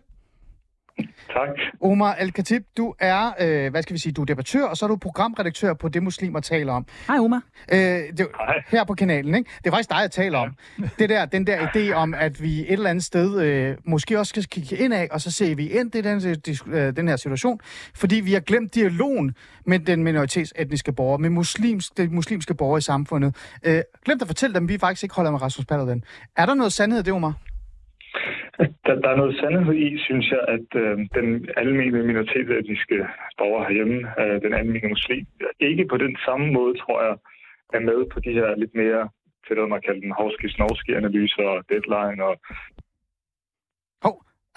Speaker 7: Tak.
Speaker 4: Omar Al-Khatib, du er, øh, hvad skal vi sige, du er debattør, og så er du programredaktør på Det Muslimer taler om.
Speaker 6: Hej, Omar.
Speaker 4: Øh, det,
Speaker 7: Hej.
Speaker 4: her på kanalen, ikke? Det er faktisk dig, jeg taler om. Det der, den der idé om, at vi et eller andet sted øh, måske også skal kigge ind af, og så ser vi ind i den, dis- øh, den her situation, fordi vi har glemt dialogen med den minoritetsetniske borger, med muslims, de muslimske borgere i samfundet. Øh, glemt at fortælle dem, at vi faktisk ikke holder med Rasmus Paludan. Er der noget sandhed i det, Omar?
Speaker 7: Der, der er noget sandhed i, synes jeg, at øh, den almindelige minoritetsetniske borger herhjemme, øh, den almindelige muslim, ikke på den samme måde, tror jeg, er med på de her lidt mere, til det, man kalder den hovski snovski analyser og deadline og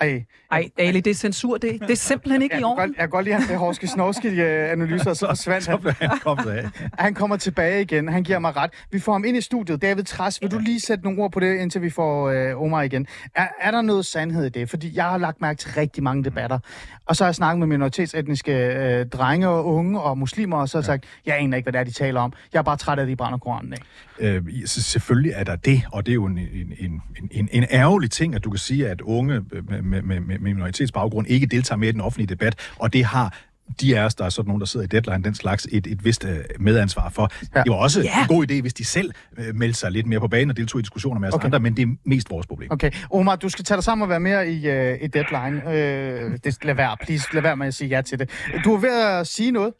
Speaker 4: ej,
Speaker 6: Ej, Ali, det er censur. Det, det er simpelthen ikke
Speaker 4: jeg
Speaker 6: i orden.
Speaker 4: godt, jeg kan godt lide hans horske snorske øh, analyser, og så forsvandt
Speaker 5: Så
Speaker 4: han.
Speaker 5: blev han kommet af.
Speaker 4: Han kommer tilbage igen. Han giver mig ret. Vi får ham ind i studiet. David Træs, vil du lige sætte nogle ord på det, indtil vi får øh, Omar igen? Er, er der noget sandhed i det? Fordi jeg har lagt mærke til rigtig mange debatter. Og så har jeg snakket med minoritetsetniske øh, drenge og unge og muslimer, og så har jeg sagt, jeg aner ikke, hvad det er, de taler om. Jeg er bare træt af, at de brænder Koranen af.
Speaker 5: Øh, selvfølgelig er der det, og det er jo en, en, en, en, en ærgerlig ting, at du kan sige, at unge med, med, med, med minoritetsbaggrund ikke deltager mere i den offentlige debat, og det har de af os, der er sådan nogen, der sidder i deadline, den slags, et, et vist øh, medansvar for.
Speaker 4: Ja.
Speaker 5: Det var også
Speaker 6: Ja.
Speaker 5: en god idé, hvis de selv øh, meldte sig lidt mere på banen og deltog i diskussioner med os
Speaker 4: Okay.
Speaker 5: okay. andre, men det er mest vores problem.
Speaker 4: Okay, Omar, du skal tage dig sammen og være mere i, øh, i deadline. Øh, det, lad være, please, lad være med at sige ja til det. Du er ved at sige noget.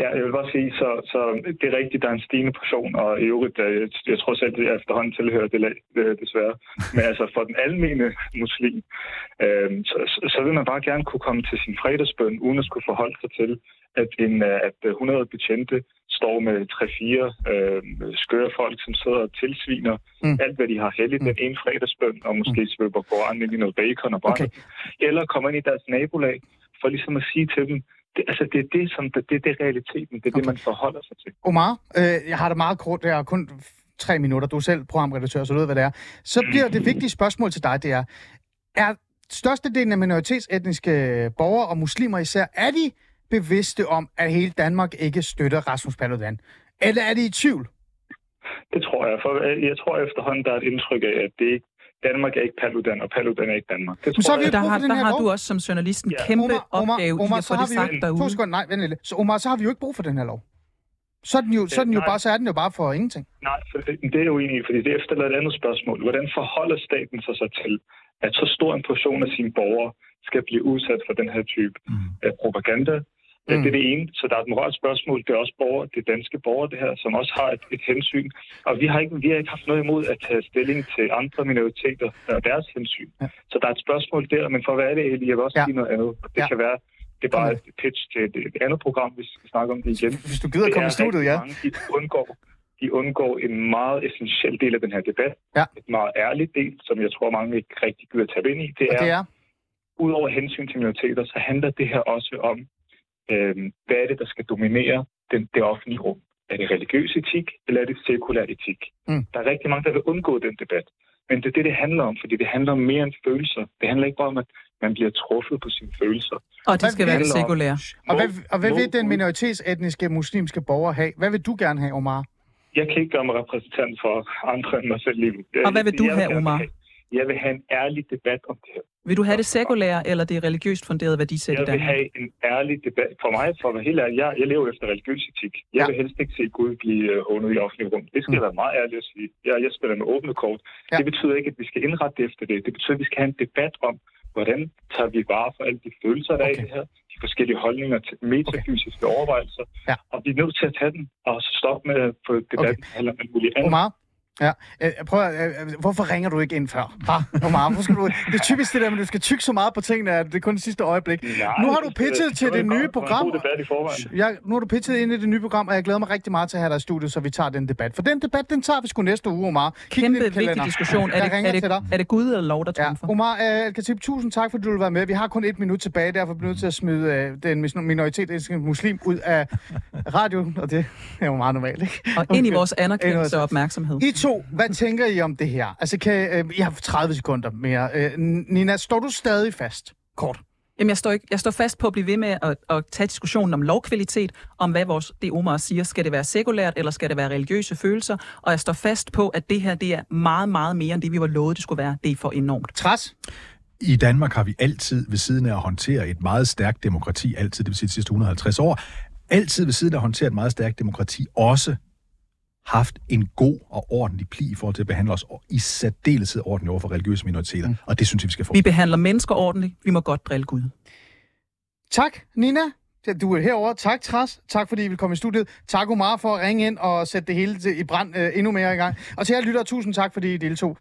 Speaker 7: Ja, jeg vil bare sige, så, så det er rigtigt, der er en stigende portion, og i øvrigt, øh, jeg, jeg tror selv, at jeg efterhånden tilhører det lag, øh, desværre. Men altså for den almene muslim, øh, så, så, vil man bare gerne kunne komme til sin fredagsbøn, uden at skulle forholde sig til, at, en, øh, at øh, 100 betjente står med 3-4 øh, skøre folk, som sidder og tilsviner
Speaker 4: Mm.
Speaker 7: mm. alt, hvad de har heldigt den ene fredagsbøn, og måske mm. svøber Koranen ind i noget bacon og brænder.
Speaker 4: Okay.
Speaker 7: Eller kommer ind i deres nabolag, for ligesom at sige til dem, det, altså det er det, som det, det, det er realiteten, det er okay. det, man forholder sig til.
Speaker 4: Omar, øh, jeg har det meget kort, jeg har kun tre minutter, du er selv programredaktør, så du ved, hvad det er. Så bliver det vigtige spørgsmål til dig, det er, er størstedelen af minoritetsetniske borgere og muslimer især, er de bevidste om, at hele Danmark ikke støtter Rasmus Paludan? Eller er de i tvivl?
Speaker 7: Det tror jeg, for øh, jeg tror efterhånden, der er et indtryk af, at det ikke, Danmark er ikke Paludan, og Paludan er ikke Danmark. Det
Speaker 4: Men så har vi
Speaker 7: jeg.
Speaker 4: jo
Speaker 6: Der har, der har du også som journalist en
Speaker 7: Ja.
Speaker 6: kæmpe
Speaker 4: Omar, Omar,
Speaker 6: opgave
Speaker 4: Omar,
Speaker 6: i at få det sagt
Speaker 4: jo,
Speaker 6: derude.
Speaker 4: to sekunder, nej, vent lidt. Så Omar, så har vi jo ikke brug for den her lov. Så er den jo, så er den jo
Speaker 7: Nej.
Speaker 4: bare, så er den jo bare for ingenting.
Speaker 7: Nej, for det, det er jeg uenig i, fordi det efterlader et andet spørgsmål. Hvordan forholder staten sig så til, at så stor en portion af sine borgere skal blive udsat for den her type
Speaker 5: Mm.
Speaker 7: af propaganda?
Speaker 4: Mm.
Speaker 7: Mm. Det er det ene. Så der er et moralsk spørgsmål. Det er også borgere, det er danske borgere, det her, som også har et, et hensyn. Og vi har, ikke, vi har ikke haft noget imod at tage stilling til andre minoriteter og deres hensyn.
Speaker 4: Ja.
Speaker 7: Så der er et spørgsmål der, men for hvad er det, Eli? Jeg vil også
Speaker 4: Ja.
Speaker 7: sige noget andet. Det
Speaker 4: Ja.
Speaker 7: kan være, det er bare et pitch til et, et andet program, hvis vi skal snakke om det igen.
Speaker 4: Hvis du gider
Speaker 7: Det
Speaker 4: komme i studiet, ja.
Speaker 7: Mange, de, undgår, de undgår en meget essentiel del af den her debat.
Speaker 4: Ja.
Speaker 7: Et meget ærligt del, som jeg tror, mange ikke rigtig gider tage ind i. Det
Speaker 4: Og
Speaker 7: er,
Speaker 4: det er,
Speaker 7: udover hensyn til minoriteter, så handler det her også om, øh, hvad er det, der skal dominere den, det offentlige rum? Er det religiøs etik, eller er det sekulær etik?
Speaker 4: Mm.
Speaker 7: Der er rigtig mange, der vil undgå den debat. Men det er det, det handler om, fordi det handler om mere end følelser. Det handler ikke bare om, at man bliver truffet på sine følelser.
Speaker 6: Og det
Speaker 4: Hvad
Speaker 6: skal være det
Speaker 7: om-
Speaker 6: sekulære.
Speaker 4: og hvad, og hvad vil den minoritetsetniske muslimske borger have? Hvad vil du gerne have, Omar?
Speaker 7: Jeg kan ikke gøre mig repræsentant for andre end mig selv lige nu.
Speaker 6: Og hvad vil du
Speaker 7: Jeg
Speaker 6: have, Omar?
Speaker 7: Jeg vil have en ærlig debat om det her.
Speaker 6: Vil du have det sekulære eller det religiøst funderede værdisæt i
Speaker 7: Jeg vil have en ærlig debat. For mig, for at være helt ærlig, jeg, jeg lever efter religiøs etik. Jeg
Speaker 4: Ja.
Speaker 7: vil helst ikke se Gud blive øh, hånet i offentlig rum. Det skal
Speaker 4: Mm.
Speaker 7: jeg være meget ærlig at sige. Jeg, jeg spiller med åbne kort.
Speaker 4: Ja.
Speaker 7: Det betyder ikke, at vi skal indrette det efter det. Det betyder, at vi skal have en debat om, hvordan tager vi vare for alle de følelser, der er
Speaker 4: Okay.
Speaker 7: i det her. De forskellige holdninger til metafysiske okay. overvejelser.
Speaker 4: Ja.
Speaker 7: Og vi er nødt til at tage den og så stoppe med at få debatten okay. om alt muligt andet.
Speaker 4: Omar? Ja, øh, prøv at, øh, hvorfor ringer du ikke ind før? Ha, Omar, hvorfor skal du, det er typisk det der, men du skal tykke så meget på tingene, at det er kun det sidste øjeblik.
Speaker 7: Nej,
Speaker 4: Nu har
Speaker 7: det
Speaker 4: du pitchet
Speaker 7: det
Speaker 4: til det nye
Speaker 7: det
Speaker 4: program.
Speaker 7: Forvejen.
Speaker 4: Jeg, nu har du pitchet ind i det nye program, og jeg glæder mig rigtig meget til at have dig i studiet, så vi tager den debat. For den debat, den tager vi sgu næste uge, Omar. Kig
Speaker 6: Kæmpe vigtig
Speaker 4: kalender.
Speaker 6: diskussion. Er det, er, det,
Speaker 4: til dig.
Speaker 6: er det Gud eller lov, der
Speaker 4: Ja,
Speaker 6: trumfer?
Speaker 4: Omar uh, Al-Khatib, tusind tak, fordi du vil være med. Vi har kun et minut tilbage, derfor bliver vi nødt til at smide uh, den minoritet muslim ud af radioen, og det er jo meget normalt, ikke?
Speaker 6: Og ind i vores anerkendelse og opmærksomhed.
Speaker 4: I to, hvad tænker I om det her? Altså, kan, uh, I har 30 sekunder mere. Uh, Nina, står du stadig fast? Kort.
Speaker 6: Jamen, jeg står, ikke, jeg står fast på at blive ved med at, at tage diskussionen om lovkvalitet, om hvad vores, det Omar siger, skal det være sekulært, eller skal det være religiøse følelser, og jeg står fast på, at det her, det er meget, meget mere end det, vi var lovet, det skulle være. Det er for enormt.
Speaker 4: Træs?
Speaker 5: I Danmark har vi altid ved siden af at håndtere et meget stærkt demokrati, altid, det vil sige de sidste 150 år, altid ved siden af at håndtere et meget stærkt demokrati, også haft en god og ordentlig pli i forhold til at behandle os i særdeleshed ordentligt over for religiøse minoriteter. Mm. Og det synes jeg, vi skal få.
Speaker 6: Vi behandler mennesker ordentligt. Vi må godt drille Gud.
Speaker 4: Tak, Nina. Du er herover. Tak, Træs. Tak, fordi I vil komme i studiet. Tak, Omar, for at ringe ind og sætte det hele til, i brand øh, endnu mere i gang. Og til jer lytter, tusind tak, fordi I deltog.